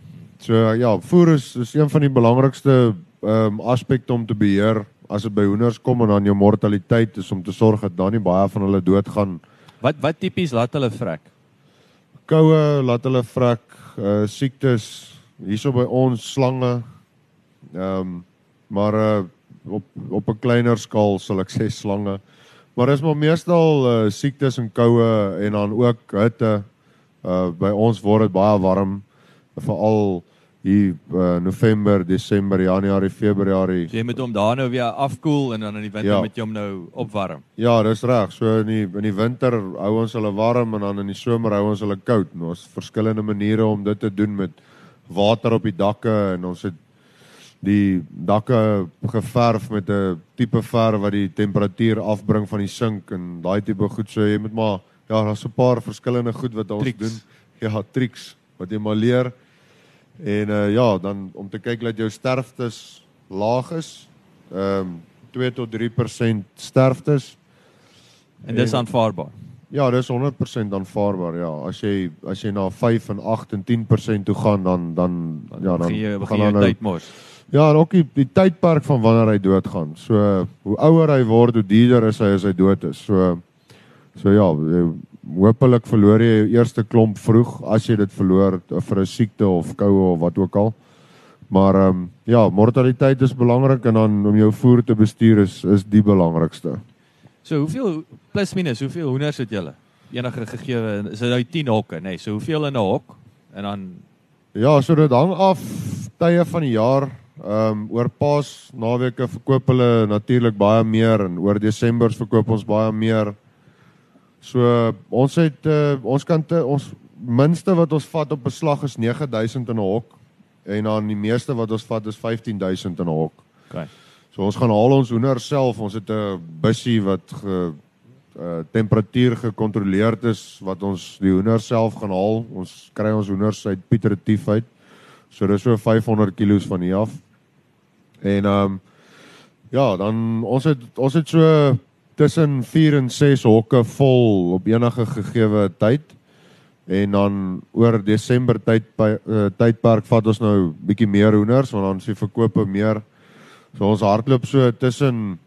So ja, voer is is een van die belangrikste ehm um, aspekte om te beheer as dit by hoenders kom en dan jou mortaliteit is om te sorg dat daar nie baie van hulle doodgaan. Wat wat tipies laat hulle vrek? Koue laat hulle vrek, uh siektes hierso by ons slange. Ehm um, maar uh op op 'n kleiner skaal sal ek sê slange. Maar dis maar meestal uh siektes en koue en dan ook hitte. Uh by ons word dit baie warm veral hier uh, November, Desember, Januarie, Februarie. So jy moet hom daar nou weer afkoel en dan in die winter Ja. moet jy hom nou opwarm. Ja, dis reg. So in die in die winter hou ons hulle warm en dan in die somer hou ons hulle koud. Nou ons verskillende maniere om dit te doen met water op die dakke en ons het die dakke geverf met 'n tipe verf wat die temperatuur afbring van die sink en daai tipe goed. So jy moet maar ja, daar's 'n paar verskillende goed wat ons Triks. doen. Ja, triks wat jy maar leer. En uh, ja, dan om te kyk dat jou sterftes laag is. Ehm um, 2 tot 3% sterftes. En dis En- aanvaarbaar. Ja, dis 100% aanvaarbaar. Ja, as jy as jy na 5 en 8 en 10% toe gaan dan dan ja, dan begin jy gaan begin dan nou tyd mors. Ja, en ook die, die tydperk van wanneer hy doodgaan. So hoe ouer hy word, hoe duurder is hy as hy dood is. So so ja, hopelik verloor jy jou eerste klomp vroeg as jy dit verloor vir 'n siekte of koue of wat ook al. Maar ehm um, ja, mortaliteit is belangrik en dan om jou voer te bestuur is is die belangrikste. So hoeveel plus minus hoeveel hoenders het julle? Enige gegee is dit nou 10 hokke, nê? Nee, so hoeveel in 'n hok? En dan Ja, so dit hang af tye van die jaar. Ehm um, oor Paas naweke verkoop hulle natuurlik baie meer en oor Desember verkoop ons baie meer. So ons het uh, ons kan te, ons minste wat ons vat op beslag is 9000 in 'n hok en dan die meeste wat ons vat is 15000 in 'n hok. okay. So ons gaan haal ons hoenders self. Ons het 'n bussie wat ge uh, temperatuur gekontroleerd is wat ons die hoenders self gaan haal. Ons kry ons hoenders uit Pieter Retief uit. So dis so 500 kg van hier af. En ehm um, ja, dan ons het ons het so tussen 4 en 6 hokke vol op enige gegeewe tyd. En dan oor Desember tyd by uh, tydperk vat ons nou bietjie meer hoenders want dan die verkope meer. So ons hardloop so tussen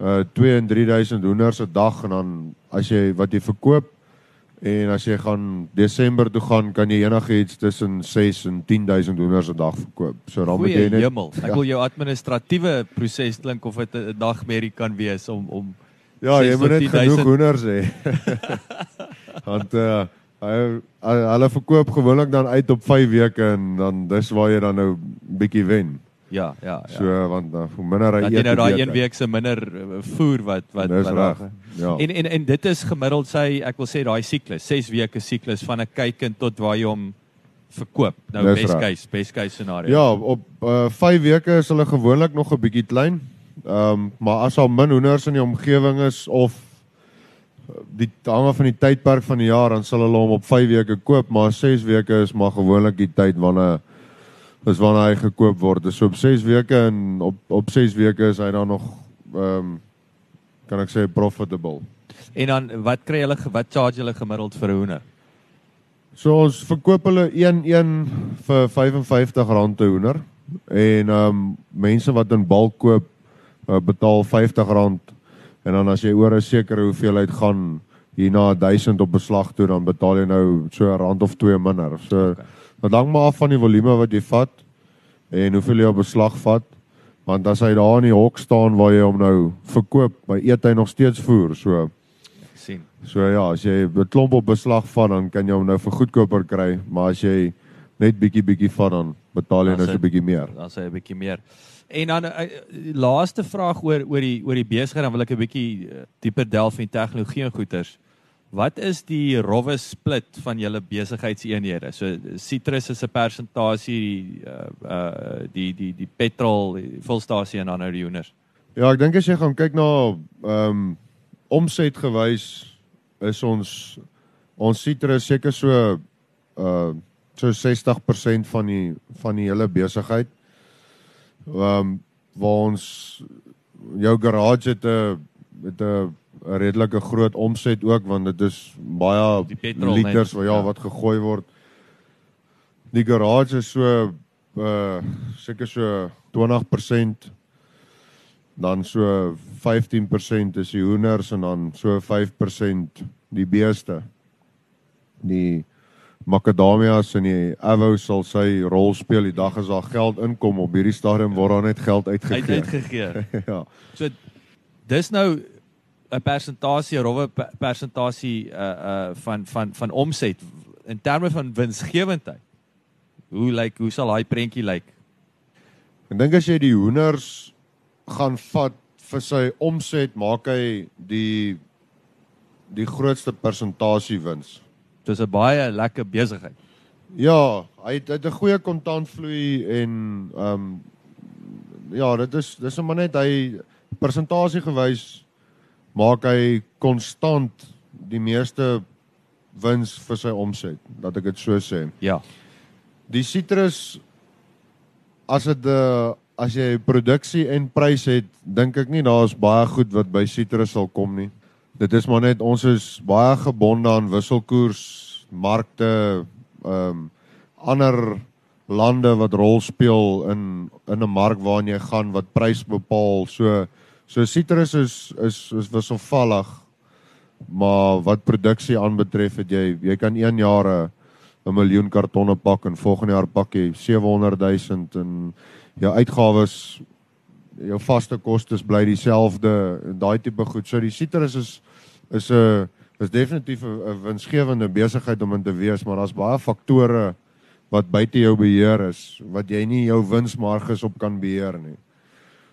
uh 2 en 3000 hoenders 'n dag en dan as jy wat jy verkoop en as jy gaan Desember toe gaan kan jy enigiets tussen 6 en 10000 hoenders 'n dag verkoop. So dan moet jy net hemel. Ek wil jou administratiewe proses klink of dit 'n dagmerrie kan wees om om Ja, jy 6 moet net 10.000. genoeg hoenders hê. Want uh hulle verkoop gewoonlik dan uit op 5 weke en dan dis waar jy dan nou bietjie wen. Ja, ja, ja. So want uh, hoe minder hy eet, jy nou daai een week se minder uh, voer wat wat Dis wat reg. Ja. En en en dit is gemiddeld sy ek wil sê daai siklus, 6 weke siklus van 'n kykind tot waar jy hom verkoop. Nou Dis best case, best case scenario. Ja, op uh 5 weke is hulle gewoonlik nog 'n bietjie klein. Ehm um, maar as al min hoenders in die omgewing is of uh, die hang af van die tydperk van die jaar dan sal hulle hom op 5 weke koop, maar 6 weke is maar gewoonlik die tyd wanneer is wanneer hy gekoop word. Dus op 6 weke en op op 6 weke is hy dan nog ehm um, kan ek sê profitable. En dan wat kry hulle wat charge hulle gemiddeld vir 'n hoender? So ons verkoop hulle 1-1 vir R55 te hoender en ehm um, mense wat in bulk koop uh, betaal R50 en dan as jy oor 'n sekere hoeveelheid gaan hier na 1000 op beslag toe dan betaal jy nou so 'n rand of 2 minder. So okay. Dit hang maar af van die volume wat jy vat en hoeveel jy op beslag vat. Want as hy daar in die hok staan waar jy hom nou verkoop, by eet hy nog steeds voer. So sien. So ja, as jy 'n klomp op beslag vat, dan kan jy hom nou vir goedkoper kry, maar as jy net bietjie bietjie vat dan betaal jy nou so 'n bietjie meer. Dan sê jy 'n bietjie meer. En dan uh, laaste vraag oor oor die oor die besigheid dan wil ek 'n bietjie uh, dieper delf in tegnologie en goeders. Wat is die rowwe split van julle besigheidseenhede? So Citrus is 'n persentasie uh uh die die die petrol volstasie en dan nou die hoenders. Ja, ek dink as jy gaan kyk na ehm um, omset gewys is ons ons Citrus seker so uh so 60% van die van die hele besigheid. Ehm um, waar ons jou garage het 'n met 'n 'n redelike groot omset ook want dit is baie liters wat ja, ja wat gegooi word. Die garage is so uh seker so 20% dan so 15% is die hoenders en dan so 5% die beeste. Die makadamias en die avou sal sy rol speel die dag as daar geld inkom op hierdie stadium word daar net geld uitgegee. Uit, uitgegee. ja. So dis nou 'n persentasie, 'n rowwe persentasie uh uh van van van omset in terme van winsgewendheid. Hoe lyk hoe sal daai prentjie lyk? Ek dink as jy die hoenders gaan vat vir sy omset, maak hy die die grootste persentasie wins. Dis 'n baie lekker besigheid. Ja, hy het, het 'n goeie kontantvloei en ehm um, ja, dit is dis sommer net hy persentasie gewys maak hy konstant die meeste wins vir sy omset, dat ek dit so sê. Ja. Die sitrus as dit uh, as jy produksie en prys het, dink ek nie daar's baie goed wat by sitrus sal kom nie. Dit is maar net ons is baie gebonde aan wisselkoers, markte, ehm um, ander lande wat rol speel in in 'n mark waarin jy gaan wat prys bepaal. So So sitrus is is is wisselvallig. Maar wat produksie aanbetref het jy jy kan 1 jaar 'n miljoen kartonne pak en volgende jaar pak jy 700 000 en jou uitgawes jou vaste kostes bly dieselfde en daai tipe goed. So die sitrus is is 'n is definitief 'n winsgewende besigheid om in te wees, maar daar's baie faktore wat buite jou beheer is wat jy nie jou winsmarges op kan beheer nie.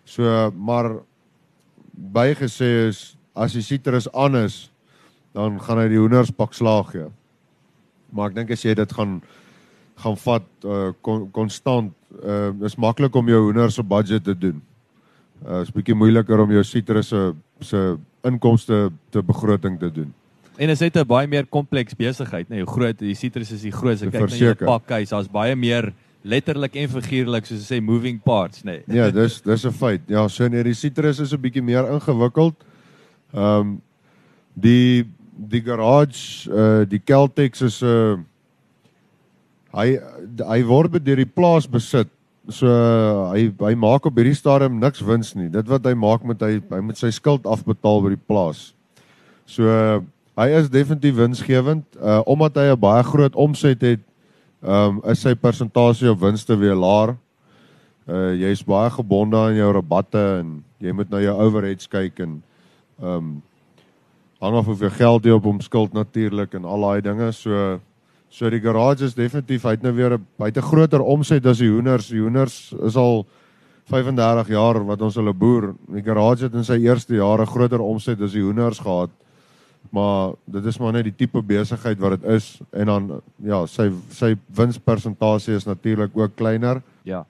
So maar bygesê is as die sitrus aan is, dan gaan hy die hoenders pak slaag ja. Maar ek dink as jy dit gaan gaan vat uh konstant, uh is maklik om jou hoenders op budget te doen. Uh is bietjie moeiliker om jou sitrus se se inkomste te begroting te doen. En is dit 'n baie meer kompleks besigheid, nee, hoe groot die sitrus is die grootste kyk na jou pakhuis, daar's baie meer letterlik en figuurlik soos jy sê moving parts nê. Nee. Ja, dis dis 'n feit. Ja, so nee, die citrus is 'n bietjie meer ingewikkeld. Ehm um, die die garage uh die Celtex is 'n uh, hy hy word deur die plaas besit. So uh, hy hy maak op hierdie stadium niks wins nie. Dit wat hy maak met hy hy moet sy skuld afbetaal by die plaas. So uh, hy is definitief winsgewend uh omdat hy 'n baie groot omset het ehm um, is sy persentasie op winste weer laer. Uh jy's baie gebonde aan jou rabatte en jy moet na jou overheads kyk en ehm um, hang af hoeveel geld jy op hom skuld natuurlik en al daai dinge. So so die garage is definitief hy het nou weer 'n baie groter omset as die hoenders. Die hoenders is al 35 jaar wat ons hulle boer. Die garage het in sy eerste jare groter omset as die hoenders gehad maar dit is maar net die tipe besigheid wat dit is en dan ja, sy sy winspersentasie is natuurlik ook kleiner. Ja.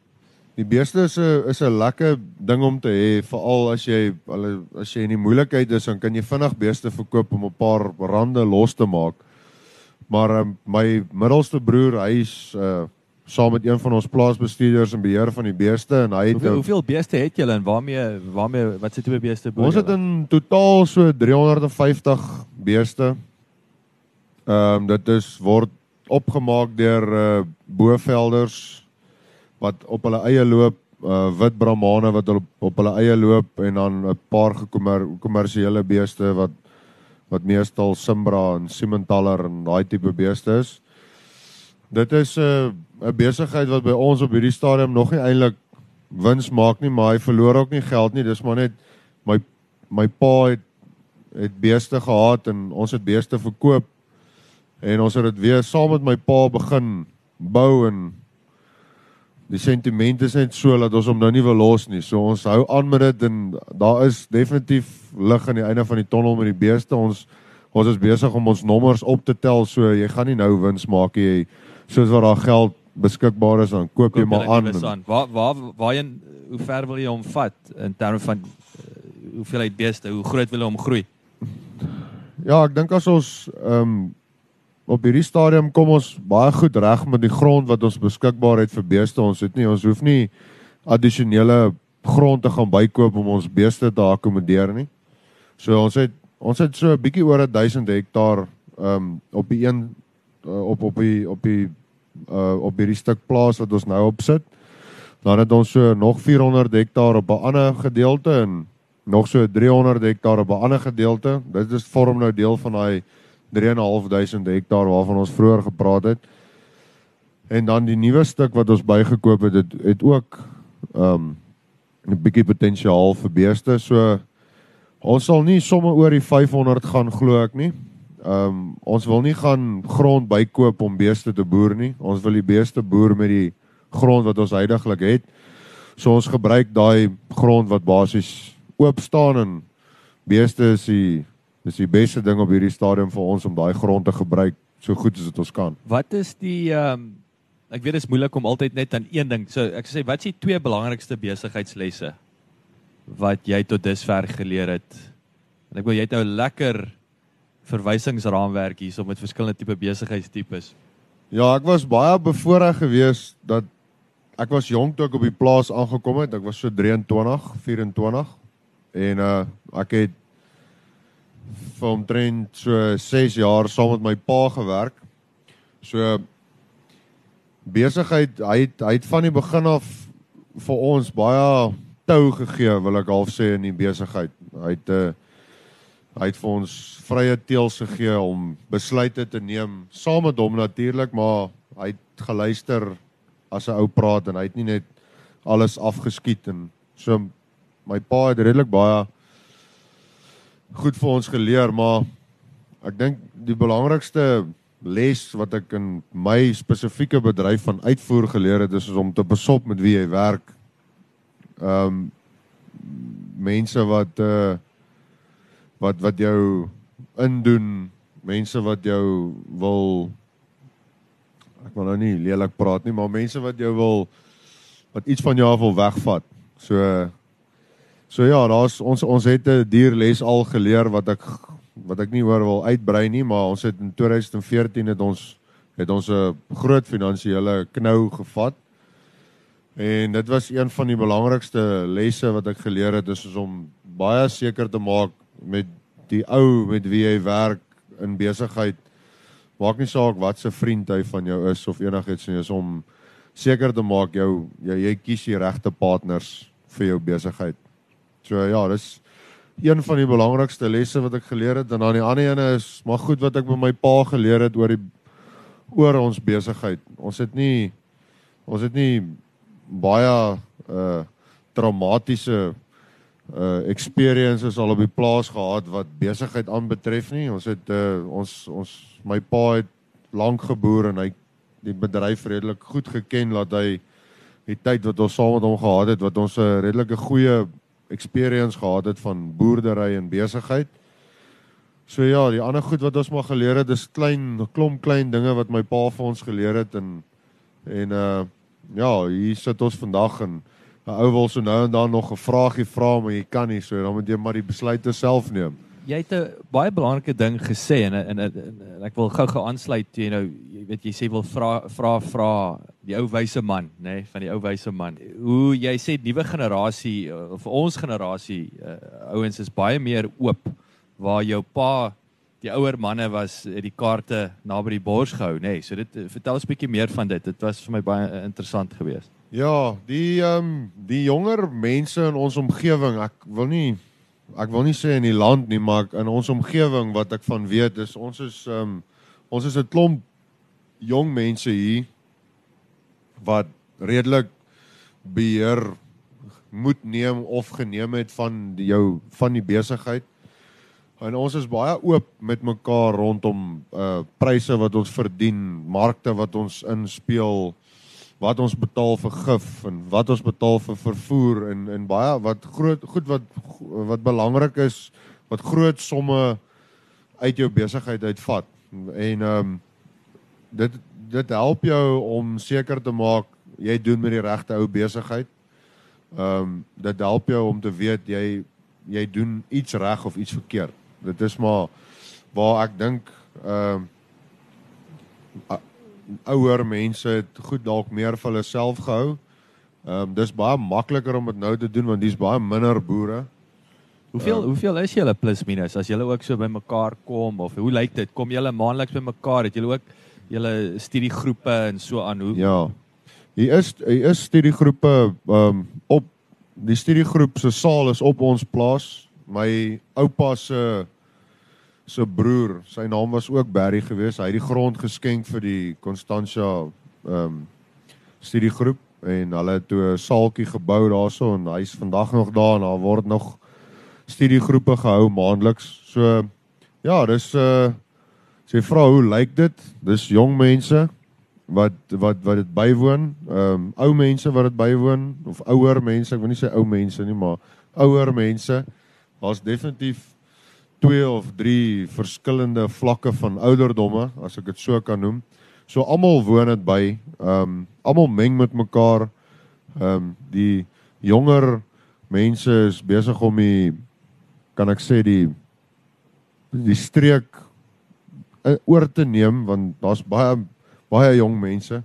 Die beeste is 'n is 'n lekker ding om te hê, veral as jy hulle as jy in die moeilikheid is, dan kan jy vinnig beeste verkoop om 'n paar rande los te maak. Maar um, my middelste broer, hy's uh saam met een van ons plaasbestuurders en beheer van die beeste en hy het Hoeveel, hoeveel beeste het julle en waarmee waarmee wat se tipe beeste boer? Ons het in totaal so 350 beeste. Ehm um, dit is word opgemaak deur uh boevelders wat op hulle eie loop uh wit brahmane wat op, op hulle eie loop en dan 'n paar gekommersiële beeste wat wat meestal Simbra en Simmentaler en daai tipe beeste is. Dit is 'n uh, 'n besigheid wat by ons op hierdie stadium nog nie eintlik wins maak nie, maar hy verloor ook nie geld nie. Dis maar net my my pa het het beeste gehad en ons het beeste verkoop en ons het dit weer saam met my pa begin bou en die sentiment is net so dat ons hom nou nie wil los nie. So ons hou aan met dit en daar is definitief lig aan die einde van die tonnel met die beeste. Ons ons is besig om ons nommers op te tel so jy gaan nie nou wins maak jy soos wat daar geld beskikbaar is dan koop, koop jy maar aan. aan. Waar waar waarheen hoe ver wil jy hom vat in terme van uh, hoeveelheid beeste, hoe groot wil jy hom groei? Ja, ek dink as ons ehm um, op hierdie stadium kom ons baie goed reg met die grond wat ons beskikbaar het vir beeste. Ons het nie ons hoef nie addisionele grond te gaan bykoop om ons beeste te akkommodeer nie. So ons het ons het so 'n bietjie oor 1000 hektaar ehm um, op die een uh, op op die op die uh op hierdie stuk plaas wat ons nou op sit. Dan het ons so nog 400 hektaar op 'n ander gedeelte en nog so 300 hektaar op 'n ander gedeelte. Dit is vorm nou deel van daai 3.500 hektaar waarvan ons vroeër gepraat het. En dan die nuwe stuk wat ons bygekoop het, het, het ook um 'n bietjie potensiaal vir beeste. So ons sal nie sommer oor die 500 gaan glo ek nie. Um ons wil nie gaan grond bykoop om beeste te boer nie. Ons wil die beeste boer met die grond wat ons heidaglik het. So ons gebruik daai grond wat basies oop staan en beeste is die is die beste ding op hierdie stadium vir ons om daai grond te gebruik so goed as wat ons kan. Wat is die ehm um, ek weet dit is moeilik om altyd net aan een ding. So ek sê wat is die twee belangrikste besigheidslesse wat jy tot dusver geleer het? En ek wil jy het nou lekker verwysingsraamwerk hier so met verskillende tipe besigheidstipes. Ja, ek was baie bevoorreg geweest dat ek was jonk toe ek op die plaas aangekom het. Ek was so 23, 24 en uh ek het vir omtrent so 6 jaar saam met my pa gewerk. So besigheid, hy het hy het van die begin af vir ons baie tou gegee, wil ek half sê in die besigheid. Hy het 'n uh, hy het vir ons vrye teels gegee om besluite te neem saam met hom natuurlik, maar hy het geluister as 'n ou praat en hy het nie net alles afgeskiet en so my pa het redelik baie goed vir ons geleer, maar ek dink die belangrikste les wat ek in my spesifieke bedryf van uitvoer geleer het is om te besop met wie jy werk. Ehm um, mense wat uh wat wat jou indoen, mense wat jou wil ek wil nou nie lelik praat nie, maar mense wat jou wil wat iets van jou af wil wegvat. So So ja, daar's ons ons het 'n dierles al geleer wat ek wat ek nie oor wil uitbrei nie, maar ons het in 2014 het ons het ons 'n groot finansiële knou gevat. En dit was een van die belangrikste lesse wat ek geleer het, is om baie seker te maak met die ou met wie jy werk in besigheid. Maak nie saak wat se vriend hy van jou is of enigiets nie, is om seker te maak jou jy, jy kies die regte partners vir jou besigheid. So ja, dis een van die belangrikste lesse wat ek geleer het en dan die ander ene is maar goed wat ek met my pa geleer het oor die oor ons besigheid. Ons het nie ons het nie baie uh traumatiese uh experiences al op die plaas gehad wat besigheid aanbetref nie. Ons het uh ons ons my pa het lank geboer en hy die bedryf redelik goed geken dat hy die tyd wat ons saam met hom gehad het wat ons 'n redelike goeie experience gehad het van boerdery en besigheid. So ja, die ander goed wat ons maar geleer het, is klein klomp klein dinge wat my pa vir ons geleer het en en uh ja, hier sit ons vandag en 'n ou wil so nou en dan nog 'n vraagie vra, maar jy kan nie, so dan moet jy maar die besluite self neem jy het 'n baie belangrike ding gesê en en, en, en, ek wil gou-gou aansluit jy nou jy weet jy sê wil vra vra vra die ou wyse man nê nee, van die ou wyse man hoe jy sê nuwe generasie of ons generasie uh, ouens is baie meer oop waar jou pa die ouer manne was het die kaarte naby die bors gehou, nê. Nee. So dit vertel ons 'n bietjie meer van dit. Dit was vir my baie interessant geweest. Ja, die ehm um, die jonger mense in ons omgewing, ek wil nie ek wil nie sê in die land nie, maar in ons omgewing wat ek van weet is ons is ehm um, ons is 'n klomp jong mense hier wat redelik beheer moet neem of geneem het van die, jou van die besigheid. En ons is baie oop met mekaar rondom uh pryse wat ons verdien, markte wat ons inspeel, wat ons betaal vir gif en wat ons betaal vir vervoer en en baie wat groot goed wat wat belangrik is, wat groot somme uit jou besigheid uitvat. En ehm um, dit dit help jou om seker te maak jy doen met die regte ou besigheid. Ehm um, dit help jou om te weet jy jy doen iets reg of iets verkeerd. Dit is maar waar ek dink ehm uh, ouer mense het goed dalk meer vir hulle self gehou. Ehm um, dis baie makliker om dit nou te doen want dis baie minder boere. Hoeveel um, hoeveel is julle plus minus as julle ook so by mekaar kom of hoe lyk dit? Kom julle maandeliks by mekaar? Het julle ook julle studiegroepe en so aan hoe? Ja. Hier is hier is studiegroepe ehm um, op die studiegroep se saal is op ons plaas. My oupa se se broer, sy naam was ook Barry geweest. Hy het die grond geskenk vir die Constantia ehm um, studiegroep en hulle het toe 'n saaltjie gebou daarso en hy's vandag nog daar en daar word nog studiegroepe gehou maandeliks. So ja, dis uh sê vra hoe lyk dit? Dis jong mense wat wat wat dit bywoon. Ehm um, ou mense wat dit bywoon of ouer mense, ek wil nie sê ou mense nie, maar ouer mense. Daar's definitief twee of drie verskillende vlakke van ouderdomme as ek dit so kan noem. So almal woon dit by. Ehm um, almal meng met mekaar. Ehm um, die jonger mense is besig om die kan ek sê die die streek uh, oor te neem want daar's baie baie jong mense.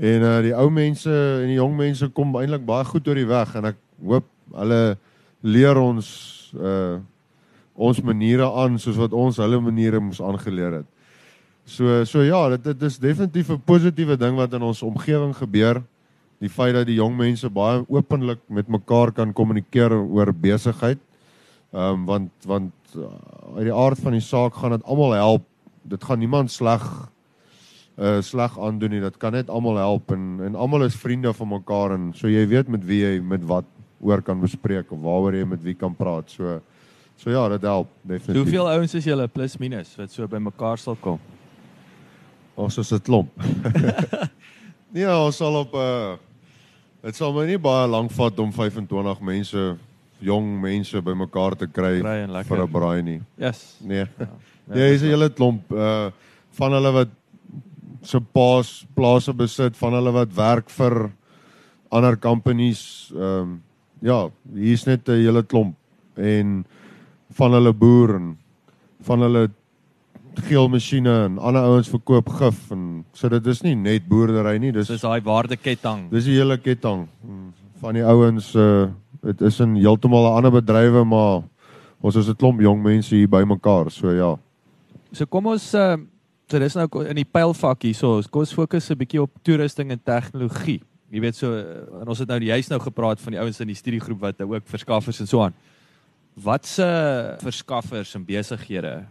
En uh die ou mense en die jong mense kom eintlik baie goed oor die weg en ek hoop hulle leer ons uh ons maniere aan soos wat ons hulle maniere moes aangeleer het. So so ja, dit dit is definitief 'n positiewe ding wat in ons omgewing gebeur. Die feit dat die jong mense baie openlik met mekaar kan kommunikeer oor besigheid. Ehm um, want want uh, uit die aard van die saak gaan dit almal help. Dit gaan niemand sleg uh sleg aandoen nie. Dit kan net almal help en en almal is vriende van mekaar en so jy weet met wie jy met wat oor kan bespreek of waaroor jy met wie kan praat. So So ja, dit help definitief. So hoeveel ouens is julle plus minus wat so by mekaar sal kom? Ons is 'n klomp. nee, ons sal op 'n uh, dit sal my nie baie lank vat om 25 mense, jong mense by mekaar te kry, vir 'n braai nie. Yes. Nee. Ja. Nee, is 'n hele klomp uh van hulle wat se paas plase besit, van hulle wat werk vir ander companies. Ehm um, ja, hier's net 'n hele klomp en van hulle boer en van hulle geel masjiene en ander ouens verkoop gif en so dit is nie net boerdery nie dis dis daai waardeketting dis die hele ketting van die ouens uh dit is in heeltemal 'n ander bedrywe maar ons is 'n klomp jong mense hier by mekaar so ja. So kom ons uh so dis nou in die pylvak hier so kom ons fokus 'n bietjie op toerusting en tegnologie. Jy weet so en ons het nou die huis nou gepraat van die ouens in die studiegroep wat ook verskaffers en so aan Wat se verskaffers en besighede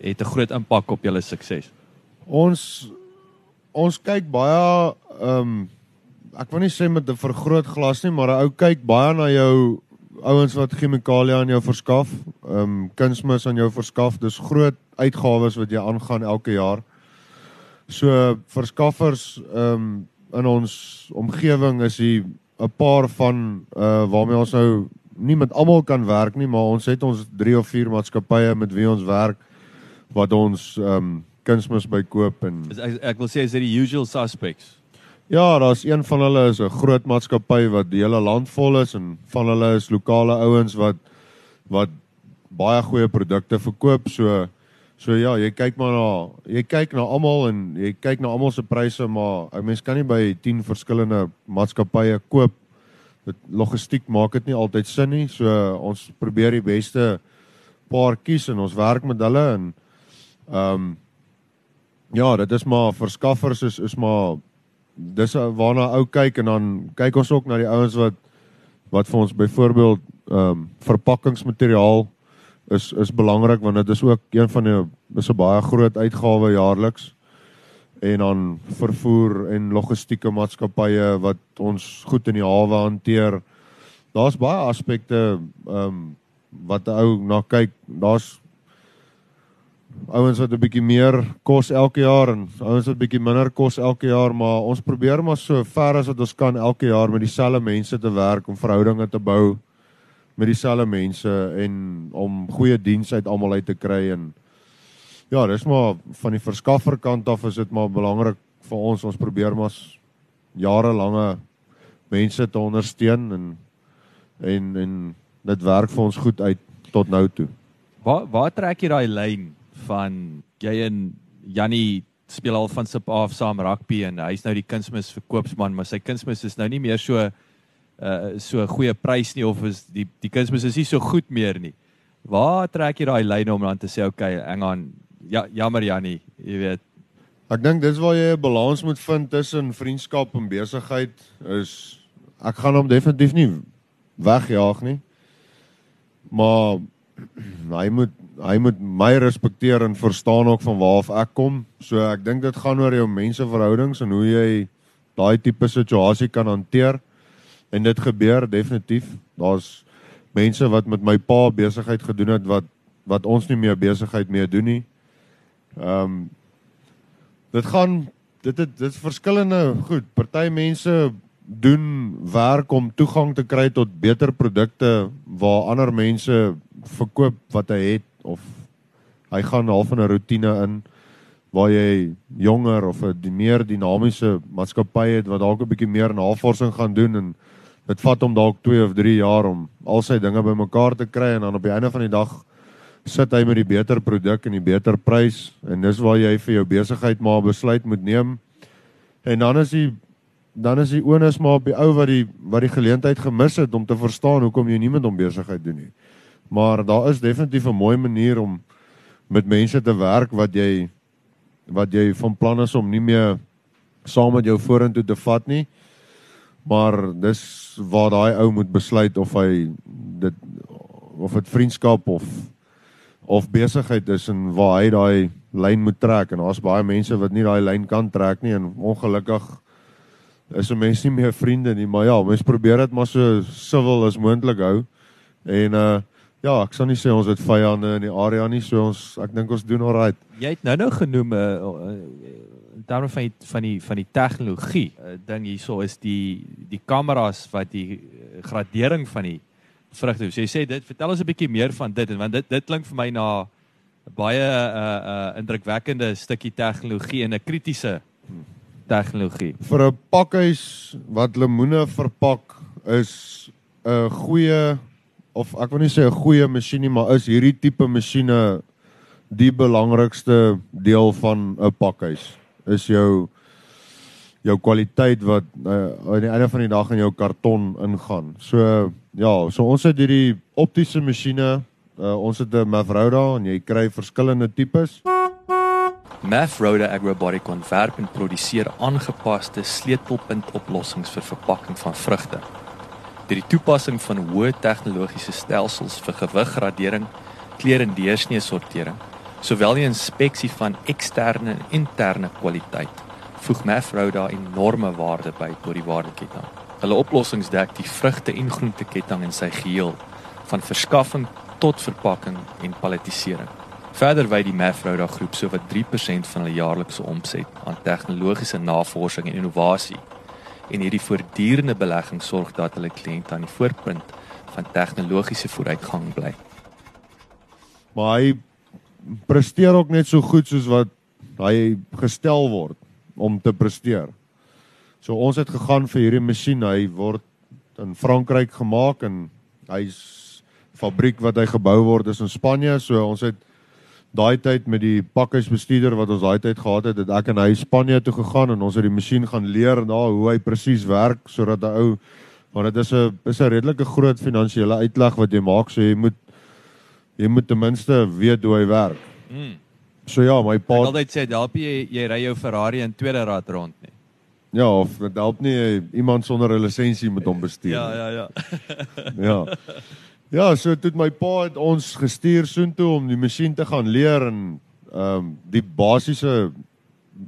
het 'n groot impak op julle sukses? Ons ons kyk baie ehm um, ek wil nie sê met 'n vergrootglas nie, maar 'n ou kyk baie na jou ouens wat chemikalieë aan jou verskaf, ehm um, kunsmis aan jou verskaf. Dis groot uitgawes wat jy aangaan elke jaar. So verskaffers ehm um, in ons omgewing is hier 'n paar van uh waarmee ons nou nie met almal kan werk nie, maar ons het ons 3 of 4 maatskappye met wie ons werk wat ons ehm um, kunsmis by koop en ek, ek wil sê is dit die usual suspects. Ja, daar's een van hulle is 'n groot maatskappy wat die hele land vol is en van hulle is lokale ouens wat wat baie goeie produkte verkoop. So so ja, jy kyk maar na jy kyk na almal en jy kyk na almal se pryse, maar 'n mens kan nie by 10 verskillende maatskappye koop dit logistiek maak dit nie altyd sin nie. So ons probeer die beste paar kies en ons werk met hulle en ehm um, ja, dit is maar verskaffers is is maar dis waarna ou kyk en dan kyk ons ook na die ouens wat wat vir ons byvoorbeeld ehm um, verpakkingsmateriaal is is belangrik want dit is ook een van die is 'n baie groot uitgawe jaarliks en dan vervoer en logistieke maatskappye wat ons goed in die hawe hanteer. Daar's baie aspekte ehm um, wat 'n ou na kyk. Daar's ouens wat 'n bietjie meer kos elke jaar en ouens wat bietjie minder kos elke jaar, maar ons probeer maar so ver as wat ons kan elke jaar met dieselfde mense te werk om verhoudinge te bou met dieselfde mense en om goeie diens uit almal uit te kry en ja, dis maar van die verskafferkant af is dit maar belangrik vir ons ons probeer maar jarelange mense te ondersteun en en en dit werk vir ons goed uit tot nou toe. Waar waar trek jy daai lyn van jy en Jannie speel al van sip af saam rugby en hy's nou die kunsmis verkoopsman, maar sy kunsmis is nou nie meer so uh so 'n goeie prys nie of is die die kunsmis is nie so goed meer nie. Waar trek jy daai lyn om dan te sê okay, hang aan. Ja, jammer Jannie, jy weet. Ek dink dis waar jy 'n balans moet vind tussen vriendskap en besigheid is ek gaan hom definitief nie wegjaag nie. Maar hy moet hy moet my respekteer en verstaan ook van waar af ek kom. So ek dink dit gaan oor jou menseverhoudings en hoe jy daai tipe situasie kan hanteer. En dit gebeur definitief. Daar's mense wat met my pa besigheid gedoen het wat wat ons nie meer besigheid mee doen nie. Ehm um, dit gaan dit het dit is verskillende goed. Party mense doen werk om toegang te kry tot beter produkte waar ander mense verkoop wat hy het of hy gaan half in 'n rotine in waar jy jonger of 'n meer dinamiese maatskappy het wat dalk 'n bietjie meer navorsing gaan doen en dit vat hom dalk 2 of 3 jaar om al sy dinge bymekaar te kry en dan op die einde van die dag sit hy met die beter produk en die beter prys en dis waar jy vir jou besigheid maar besluit moet neem. En dan is die dan is die onus maar op die ou wat die wat die geleentheid gemis het om te verstaan hoekom jy nie met hom besigheid doen nie. Maar daar is definitief 'n mooi manier om met mense te werk wat jy wat jy van plan is om nie meer saam met jou vorentoe te vat nie. Maar dis waar daai ou moet besluit of hy dit of dit vriendskap of of besigheid is en waar hy daai lyn moet trek en daar's baie mense wat nie daai lyn kan trek nie en ongelukkig is 'n mens nie meer vriende nie, maar ja, mens probeer dit maar so civil as moontlik hou. En uh ja, ek sal nie sê ons het vyande in die area nie, so ons ek dink ons doen alright. Jy het nou nou genoem uh, in terme van die, van die van die tegnologie. uh, Ding hierso is die die kameras wat die gradering van die vrugte. So jy sê dit, vertel ons 'n bietjie meer van dit want dit dit klink vir my na 'n baie 'n uh, uh, indrukwekkende stukkie tegnologie en 'n kritiese tegnologie. Vir 'n pakhuis wat lemoene verpak is 'n goeie of ek wil nie sê 'n goeie masjien nie, maar is hierdie tipe masjiene die belangrikste deel van 'n pakhuis. Is jou jou kwaliteit wat uh, aan die einde van die dag in jou karton ingaan. So ja, so ons het hierdie optiese masjiene. Uh, ons het 'n Mavroda en jy kry verskillende tipes. Mavroda Agrobotic ontwerp en produseer aangepaste sleutelpuntoplossings vir verpakking van vrugte deur die toepassing van hoë tegnologiese stelsels vir gewiggradering, kleur en deursnee sortering, sowel die inspeksie van eksterne en interne kwaliteit, voeg Mafroda enorme waarde by tot die waardeketting. Hulle oplossings dek die vrugte en groenteketting in sy geheel, van verskaffing tot verpakking en palletisering. Verder wy die Mafroda groep sowat 3% van hulle jaarlikse omset aan tegnologiese navorsing en innovasie en hierdie voortdurende belegging sorg dat hulle kliënte aan die voorpunt van tegnologiese vooruitgang bly. Maar hy presteer ook net so goed soos wat hy gestel word om te presteer. So ons het gegaan vir hierdie masjien, hy word in Frankryk gemaak en hy's fabriek wat hy gebou word is in Spanje, so ons het daai tyd met die pakhuisbestuurder wat ons daai tyd gehad het, het ek en hy Spanje toe gegaan en ons het die masjien gaan leer daar hoe hy presies werk sodat 'n ou want dit is 'n is 'n redelike groot finansiële uitlag wat jy maak, so jy moet jy moet ten minste weet hoe hy werk. Mm. So ja, my pa altyd sê help jy jy ry jou Ferrari in tweede rad rond nie. ja, of dit help nie eh, iemand sonder 'n lisensie moet hom bestuur. Ja, ja, ja. Ja. Ja, so toe het my pa het ons gestuur soontoe om die masjien te gaan leer en ehm um, die basiese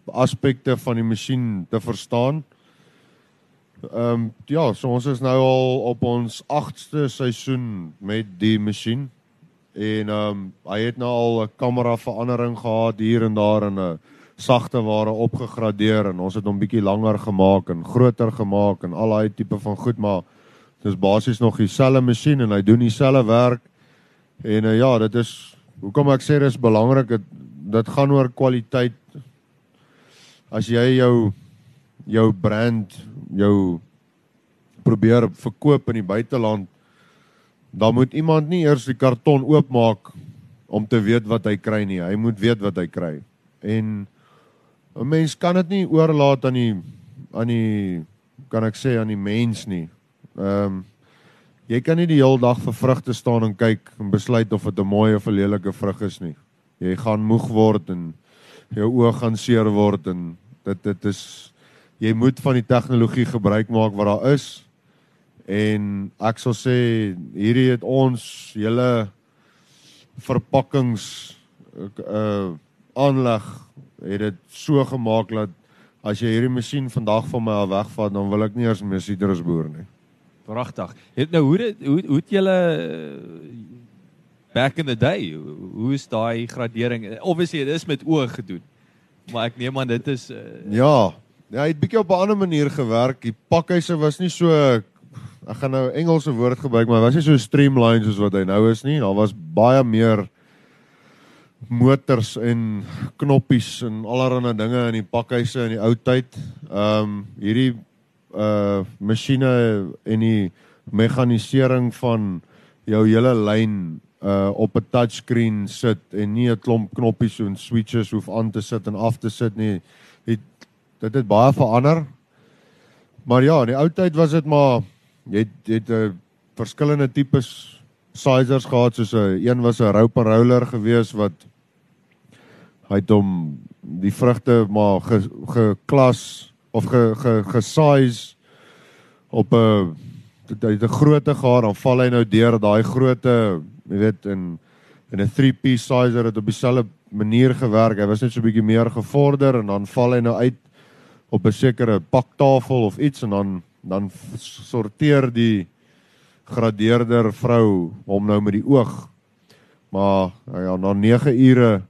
aspekte van die masjien te verstaan. Ehm um, ja, so ons is nou al op ons 8ste seisoen met die masjien. En ehm um, hy het nou al 'n kamera verandering gehad hier en daar en 'n sagte ware opgegradeer en ons het hom bietjie langer gemaak en groter gemaak en al daai tipe van goed maar dis basies nog dieselfde masjien en hy doen dieselfde werk. En uh, ja, dit is hoekom ek sê dis belangrik dit dit gaan oor kwaliteit. As jy jou jou brand, jou probeer verkoop in die buiteland, dan moet iemand nie eers die karton oopmaak om te weet wat hy kry nie. Hy moet weet wat hy kry. En 'n mens kan dit nie oorlaat aan die aan die kan ek sê aan die mens nie. Ehm um, jy kan nie die hele dag vir vrugte staan en kyk en besluit of dit 'n mooi of 'n lelike vrug is nie. Jy gaan moeg word en jou oë gaan seer word en dit dit is jy moet van die tegnologie gebruik maak wat daar is. En ek sal sê hierdie het ons hele verpakkings uh aanleg het dit so gemaak dat as jy hierdie masjien vandag van my af wegvat dan wil ek nie eers meer sitrus boer nie. Pragtig. Het nou hoe dit hoe hoe het julle back in the day hoe is daai gradering? Obviously dit is met oë gedoen. Maar ek neem aan dit is uh, Ja, ja, hy het bietjie op 'n ander manier gewerk. Die pakhuise was nie so ek gaan nou Engelse woord gebruik, maar hy was nie so streamlined soos wat hy nou is nie. Daar was baie meer motors en knoppies en allerlei dinge in die pakhuise in die ou tyd. Ehm um, hierdie uh masjiene en die mekanisering van jou hele lyn uh op 'n touchscreen sit en nie 'n klomp knoppies en switches hoef aan te sit en af te sit nie. Het dit het baie verander. Maar ja, in die ou tyd was dit maar jy het jy het 'n uh, verskillende tipes sizers gehad soos 'n uh, een was 'n rope roller gewees wat hy het hom die vrugte maar ge, geklas of ge, ge gesize op 'n dit het 'n grootte gehad dan val hy nou deur daai grootte jy weet in in 'n 3-piece sizer het op dieselfde manier gewerk. Hy was net so 'n bietjie meer gevorder en dan val hy nou uit op 'n sekere paktafel of iets en dan dan sorteer die gradeerder vrou hom nou met die oog maar ja na 9 ure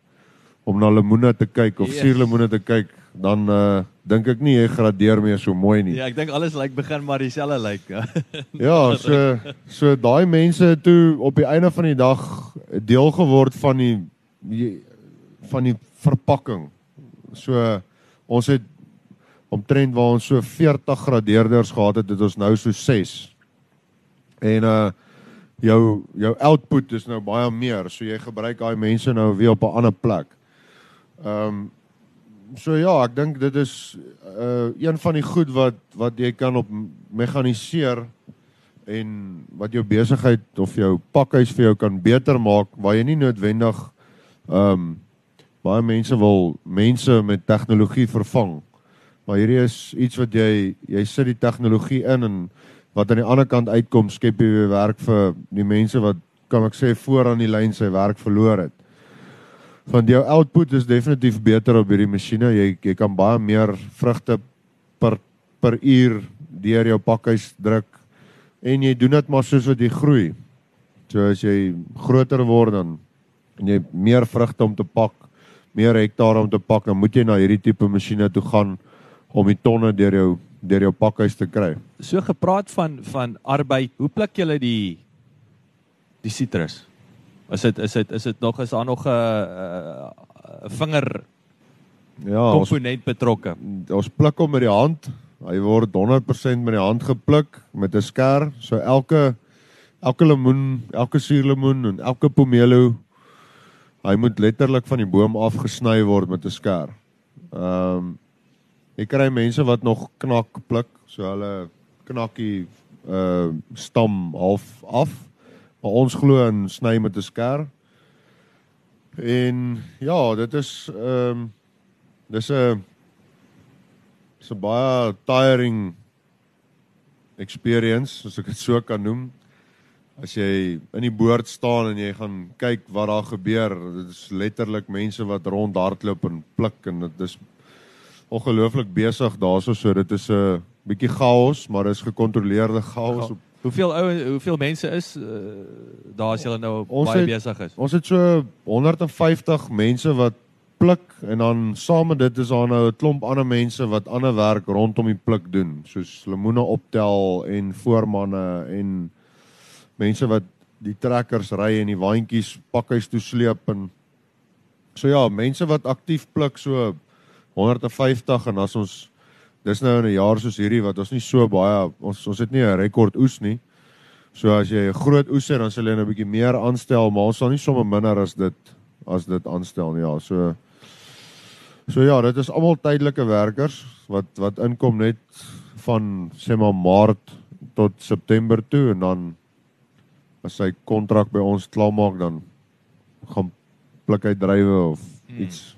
om na lemoene te kyk of Yes. suurlemoene te kyk, dan uh dink ek nie jy gradeer meer so mooi nie. ja, ek dink alles lyk begin maar dieselfde lyk. Ja, so so daai mense toe op die einde van die dag deel geword van die van die verpakking. So ons het omtrent waar ons so 40 gradeerders gehad het, het ons nou so 6. En uh jou jou output is nou baie meer, so jy gebruik daai mense nou weer op 'n ander plek. Ehm um, so ja, ek dink dit is uh een van die goed wat wat jy kan op mekaniseer en wat jou besigheid of jou pakhuis vir jou kan beter maak waar jy nie noodwendig ehm um, baie mense wil mense met tegnologie vervang. Maar hierdie is iets wat jy jy sit die tegnologie in en wat aan die ander kant uitkom skep jy weer werk vir die mense wat kan ek sê voor aan die lyn sy werk verloor het. Want jou output is definitief beter op hierdie masjiene. Jy jy kan baie meer vrugte per per uur deur jou pakhuis druk en jy doen dit maar soos wat jy groei. So as jy groter word dan en jy meer vrugte om te pak, meer hektare om te pak, dan moet jy na hierdie tipe masjiene toe gaan om die tonne deur jou deur jou pakhuis te kry. So gepraat van van arbeid, hoe pluk julle die die sitrus? Is dit is dit is dit nog is daar nog 'n 'n vinger Ja, komponent betrokke? ons pluk hom met die hand. Hy word 100% met die hand gepluk met 'n skêr. So elke elke lemoen, elke suurlemoen en elke pomelo hy moet letterlik van die boom afgesny word met 'n skêr. Ehm um, jy kry mense wat nog knak pluk, so hulle knakkie uh stam half af. Maar ons glo in sny met 'n skêr En ja, dit is ehm um, dis 'n 'n baie tiring experience, as ek dit so kan noem. As jy in die boord staan en jy gaan kyk wat daar gebeur, dit is letterlik mense wat rondhardloop en pluk en dit is ongelooflik besig daarso so dit is 'n bietjie chaos, maar dit is gekontroleerde chaos. Op, Hoeveel ou hoeveel mense is uh, daar as julle nou Ons baie besig is? ons het so 150 mense wat pluk en dan saam met dit is daar nou 'n klomp ander mense wat ander werk rondom die pluk doen, soos lemoene optel en voormanne en mense wat die trekkers ry en die waantjies pakhuis toe sleep en so ja, mense wat aktief pluk so 150 en as ons dis nou in 'n jaar soos hierdie wat ons nie so baie ons ons het nie 'n rekord oes nie. So as jy 'n groot oes het dan sal jy nou 'n bietjie meer aanstel, maar ons sal nie sommer minder as dit as dit aanstel nie. Ja, so So ja, dit is almal tydelike werkers wat wat inkom net van sê maar Maart tot September toe en dan as sy kontrak by ons klaarmaak dan gaan pluk hy drywe of Hmm. iets.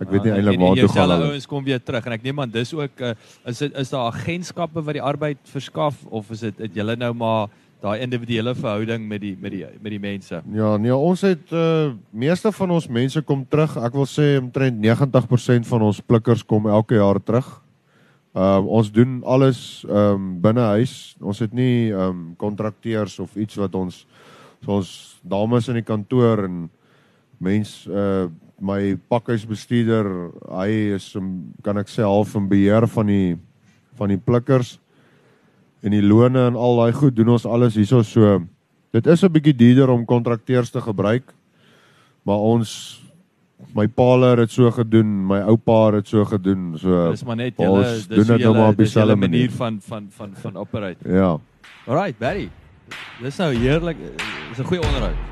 Ek weet nie Ja, eintlik waar toe gaan hulle. ouens kom weer terug en ek neem aan dis ook uh, is dit is daar agentskappe wat die arbeid verskaf of is dit het julle nou maar daai individuele verhouding met die met die met die mense? Ja, nee, ons het uh meeste van ons mense kom terug. Ek wil sê omtrent 90% van ons plikkers kom elke jaar terug. Ehm uh, ons doen alles ehm um, binne huis. Ons het nie ehm um, kontrakteurs of iets wat ons so ons dames in die kantoor en mens uh my pakhuisbestuurder, hy is um, kan ek sê half in beheer van die van die plikkers en die lone en al daai goed doen ons alles hierso so. Dit is 'n bietjie duurder om kontrakteurs te gebruik. Maar ons my pa het dit so gedoen, my oupa het dit so gedoen. So Dis maar net julle dis doen dit nou maar op dieselfde manier manier. van van van van operate. ja. Alright, Barry. Dis nou heerlik. Dis 'n goeie onderhoud.